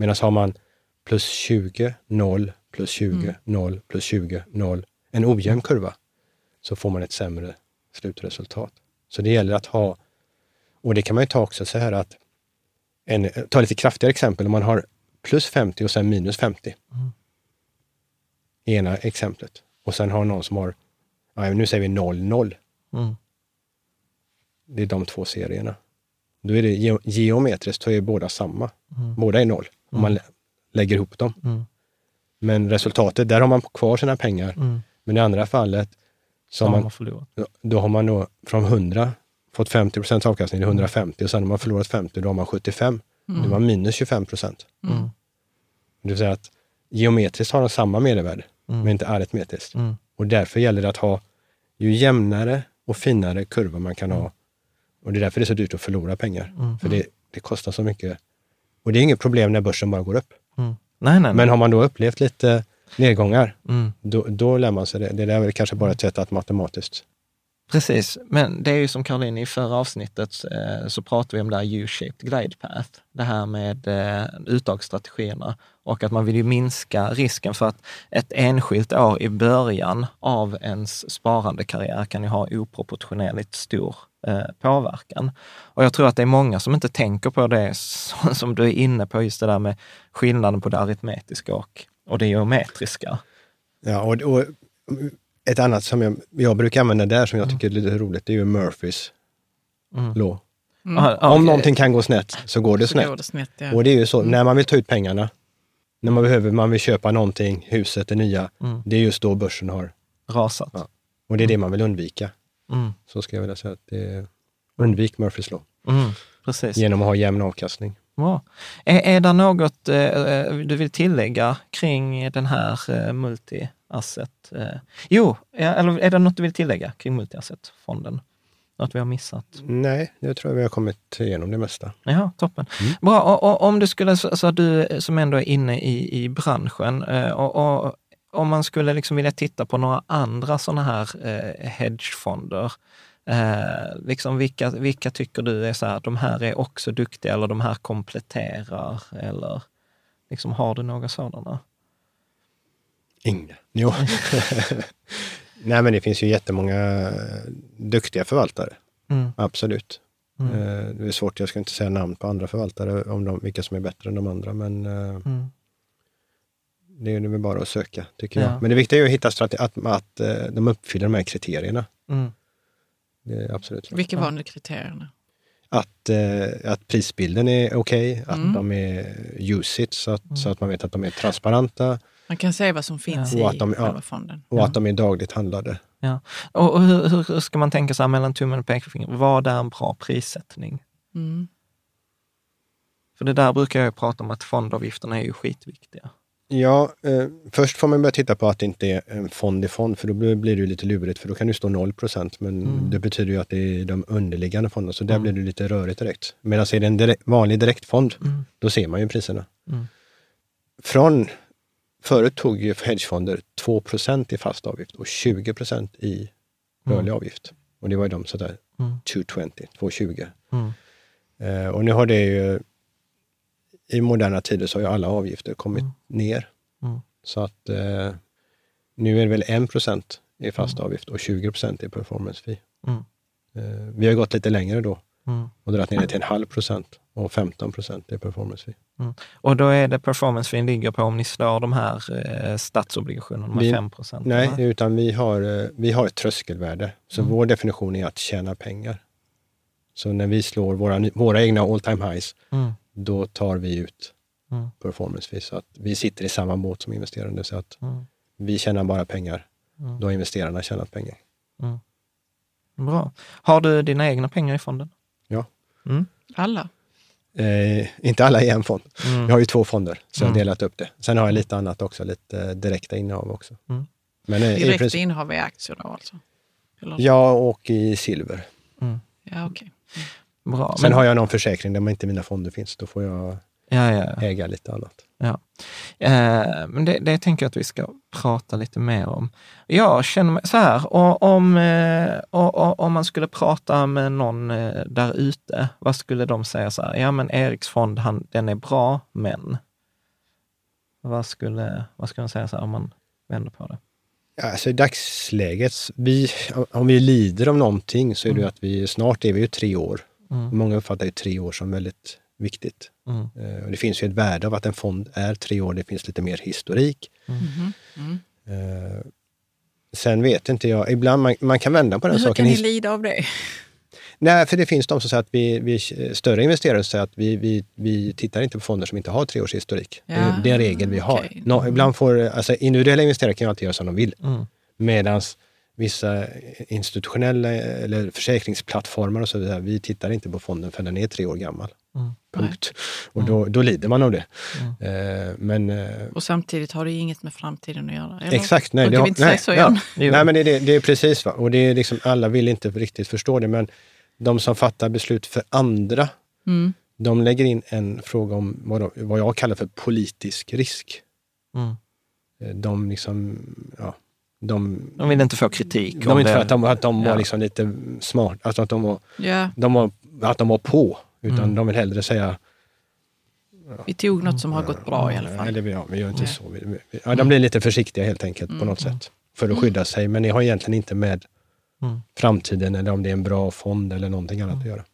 Medan har man plus 20, 0, plus 20, 0, plus 20, 0, en ojämn kurva, så får man ett sämre slutresultat. Så det gäller att ha, och det kan man ju ta också så här att, en, ta lite kraftigare exempel, om man har plus 50 och sen minus 50. Ena exemplet. Och sen har någon som har, nu säger vi 0, 0. Mm. Det är de två serierna. Då är det ge- geometriskt så är båda samma. Mm. Båda är noll om man lä- lägger ihop dem. Mm. Men resultatet, där har man kvar sina pengar. Mm. Men i andra fallet, så har man, man förlorat. då har man då från 100 fått 50 procents avkastning till 150 och sen har man förlorat 50, då har man 75. Då är man minus 25 procent. Mm. Det vill säga att geometriskt har de samma medelvärde, men inte aritmetriskt. Mm. Och därför gäller det att ha ju jämnare och finare kurvor man kan ha. Och det är därför det är så dyrt att förlora pengar. För det, det kostar så mycket. Och det är inget problem när börsen bara går upp. Mm. Nej, nej, Men nej. har man då upplevt lite nedgångar, Mm. då, då lär man sig det. Det där är väl kanske bara ett sätt att matematiskt. Precis, men det är ju som Caroline i förra avsnittet eh, så pratade vi om det här U-shaped glide path, det här med eh, uttagsstrategierna och att man vill ju minska risken för att ett enskilt år i början av ens sparandekarriär kan ju ha oproportionerligt stor eh, påverkan. Och jag tror att det är många som inte tänker på det som, som du är inne på, just det där med skillnaden på det aritmetiska och, och det geometriska. Ja, och, och ett annat som jag, jag brukar använda där som jag Mm. tycker är lite roligt, det är ju Murphys law. Ah, ah, Om okej. någonting kan gå snett så går det Så snett. går det snett, ja. Och det är ju så, när man vill ta ut pengarna, när man behöver, man vill köpa någonting, huset är nya, Mm. det är just då börsen har, Rasat. Ja. och det är det man vill undvika. Mm. Så ska jag vilja säga att det är, undvik Murphys law Mm. Genom att ha jämn avkastning. Bra. Är, är det något eh, du vill tillägga kring den här eh, multi-asset? Eh? Jo, eller är det något du vill tillägga kring multi-asset-fonden? Något vi har missat? Nej, jag tror vi har kommit igenom det mesta. Ja, toppen. Mm. Bra, och, och, om du skulle, så, så du som ändå är inne i, i branschen, eh, och, och, om man skulle liksom vilja titta på några andra sådana här eh, hedgefonder, eh, liksom vilka, vilka tycker du är så här, de här är också duktiga eller de här kompletterar eller liksom har du några sådana? Inga. Jo. Nej, men det finns ju jättemånga duktiga förvaltare. Mm. Absolut. Mm. Eh, Det är svårt, jag ska inte säga namn på andra förvaltare, om de, vilka som är bättre än de andra, men eh, Mm. det är väl bara att söka, tycker Ja. jag. Men det viktiga är att hitta strategi, att, att eh, de uppfyller de här kriterierna. Mm. Det är absolut. Vilka var nu kriterierna? Att, eh, att prisbilden är okej, att Mm. de är usage, så att, så att man vet att de är transparenta Man kan se vad som finns Ja. I att de- ja. själva fonden. och att de är dagligt handlade. Ja. Och, och hur, hur- ska man tänka så här mellan tummen och pekfingret? Vad är en bra prissättning? Mm. För För det där brukar jag ju prata om att fondavgifterna är ju skitviktiga. Ja, eh, först får man börja titta på att det inte är en fond i fond, för då blir blir det ju lite lurigt, för då kan det stå 0% men Mm. det betyder ju att det är de underliggande fonderna, så där Mm. blir det lite rörigt direkt. Medan är det en direkt, vanlig direktfond, Mm. då ser man ju priserna. Mm. Från, förut tog ju hedgefonder 2% i fast avgift och 20% i rörlig avgift. Och det var ju de sådär Mm. 220, 220. Mm. Eh, och nu har det ju, i moderna tider så har ju alla avgifter kommit Mm. ner. Mm. Så att eh, nu är det väl 1% i fast Mm. avgift och 20% i performance fee. Mm. Eh, vi har gått lite längre då Mm. och dragit ner det till en halv procent och 15% i performance fee. Och då är det performance fee ligger på om ni slår de här eh, statsobligationerna med Vi- 5 procent? Nej, utan vi har, eh, vi har ett tröskelvärde. Så Mm. vår definition är att tjäna pengar. Så när vi slår våra, våra egna all time highs, Mm. Då tar vi ut Mm. performance fee. Så att vi sitter i samma båt som investerare. Så att Mm. vi tjänar bara pengar. Mm. Då har investerarna tjänat pengar. Bra. Har du dina egna pengar i fonden? Ja. Mm. Alla? Eh, inte alla i en fond. Mm. Jag har ju två fonder, så jag Mm. har delat upp det. Sen har jag lite annat också, lite direkta innehav också. Mm. Men eh, i Direkt princip, innehav i aktier då alltså? Eller? ja, och i silver. Ja, okej. Bra. Sen har jag någon försäkring där inte mina fonder finns. Då får jag Ja, ja, äga lite annat. Ja. Eh, men det, det tänker jag att vi ska prata lite mer om. Jag känner mig så här, och, om, eh, och, och, om man skulle prata med någon eh, där ute, vad skulle de säga så här? Ja, men Eriks fond, han, den är bra, men... Vad skulle, vad skulle de säga så här om man vänder på det? Alltså i dagsläget, vi, om vi lider om någonting så är det ju att vi snart är vi ju tre år. Mm. Många uppfattar ju tre år som väldigt viktigt. Mm. Eh, och det finns ju ett värde av att en fond är tre år. Det finns lite mer historik. Mhm. Mm. Eh, sen vet inte jag, ibland man, man kan vända på den Hur saken. kan ni lida av det? Nej, för det finns de som säger att vi, vi större investerare säger att vi, vi, vi tittar inte på fonder som inte har tre års historik. Det, är- Ja, det är en regel vi har. okej. Nå, ibland får, alltså individuella investerare kan ju alltid göra som de vill. Mm. Medan vissa institutionella eller försäkringsplattformar och så vidare, vi tittar inte på fonden för den är tre år gammal. Mm. Punkt. Och då, då lider man av det. Mm. Eh, men eh, Och samtidigt har det ju inget med framtiden att göra. Eller? exakt, nej. Brukar har- nej, säga så ja. Nej, men det, det, det är precis va. Och det är liksom, alla vill inte riktigt förstå det, men de som fattar beslut för andra, Mm. de lägger in en fråga om vad, de, vad jag kallar för politisk risk. Mm. Eh, De liksom, ja, de, De vill inte få kritik. de om inte för att de, att de Ja. var liksom lite smart, alltså att de var, Ja, de var, att de var på, utan Mm. de vill hellre säga vi tog något som har gått bra i alla fall. Eller, ja, vi gör inte Nej. så. Vi, vi, ja, de blir lite försiktiga helt enkelt på något Mm. sätt. För att skydda sig. Men det har egentligen inte med Mm. framtiden eller om det är en bra fond eller någonting annat att göra.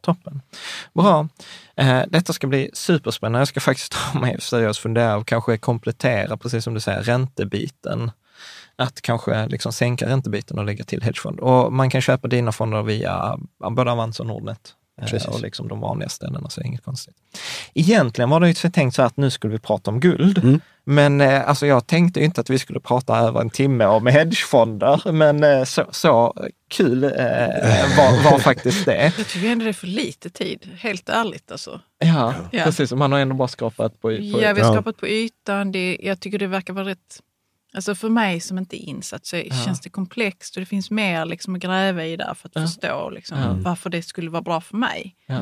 Toppen. Bra. Eh, detta ska bli superspännande. Jag ska faktiskt ta mig seriöst fundera och kanske komplettera, precis som du säger, räntebiten. Att kanske liksom sänka räntebiten och lägga till hedgefond. Och man kan köpa dina fonder via både Avanza och Nordnet. Eh, Precis. Och liksom de vanliga ställena, så det är inget konstigt. Egentligen var det ju tänkt så att nu skulle vi prata om guld. Mm. Men eh, alltså jag tänkte ju inte att vi skulle prata över en timme om hedgefonder. Men eh, så, så kul eh, var, var faktiskt det. Jag tycker ändå det är för lite tid, helt ärligt alltså. Ja, Ja. precis. Man har ändå bara skrapat på... på Ja, vi har Ja. skapat på ytan. Det, jag tycker det verkar vara rätt... Alltså för mig som inte är insatt så känns det komplext och det finns mer liksom att gräva i där för att Ja. förstå liksom, Ja. varför det skulle vara bra för mig. ja.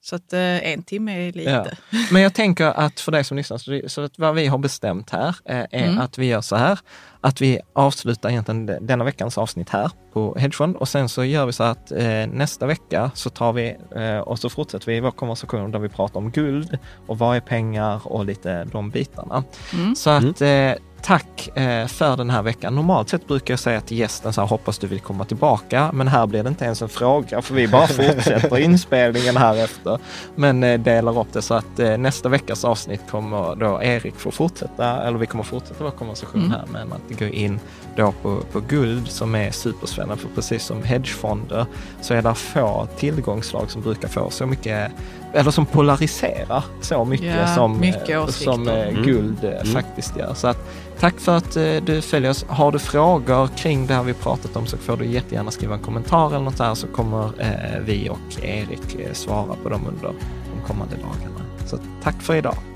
Så att eh, en timme är lite. Ja. Men jag tänker att för dig som lyssnar, så, att vad vi har bestämt här eh, är Mm. att vi gör så här, att vi avslutar egentligen de- denna veckans avsnitt här på Hedgefond och sen så gör vi så att eh, nästa vecka så tar vi eh, och så fortsätter vi vår konversation där vi pratar om guld och vad är pengar och lite de bitarna. Mm. Så att eh, tack eh, för den här veckan. Normalt sett brukar jag säga till gästen så här, hoppas du vill komma tillbaka. Men här blir det inte ens en fråga, för vi bara fortsätter inspelningen här efter. Men eh, delar upp det så att eh, nästa veckas avsnitt kommer då Erik få fortsätta, eller vi kommer fortsätta vår konversation mm. här, men att gå in då på, på guld som är superspännande. För precis som hedgefonder så är det få tillgångslag som brukar få så mycket eller som polariserar så mycket ja, som, mycket eh, som eh, mm. guld eh, mm. faktiskt gör. Så att, tack för att du följer oss. Har du frågor kring det här vi pratat om så får du jättegärna skriva en kommentar eller något där så kommer vi och Erik svara på dem under de kommande dagarna. Så tack för idag.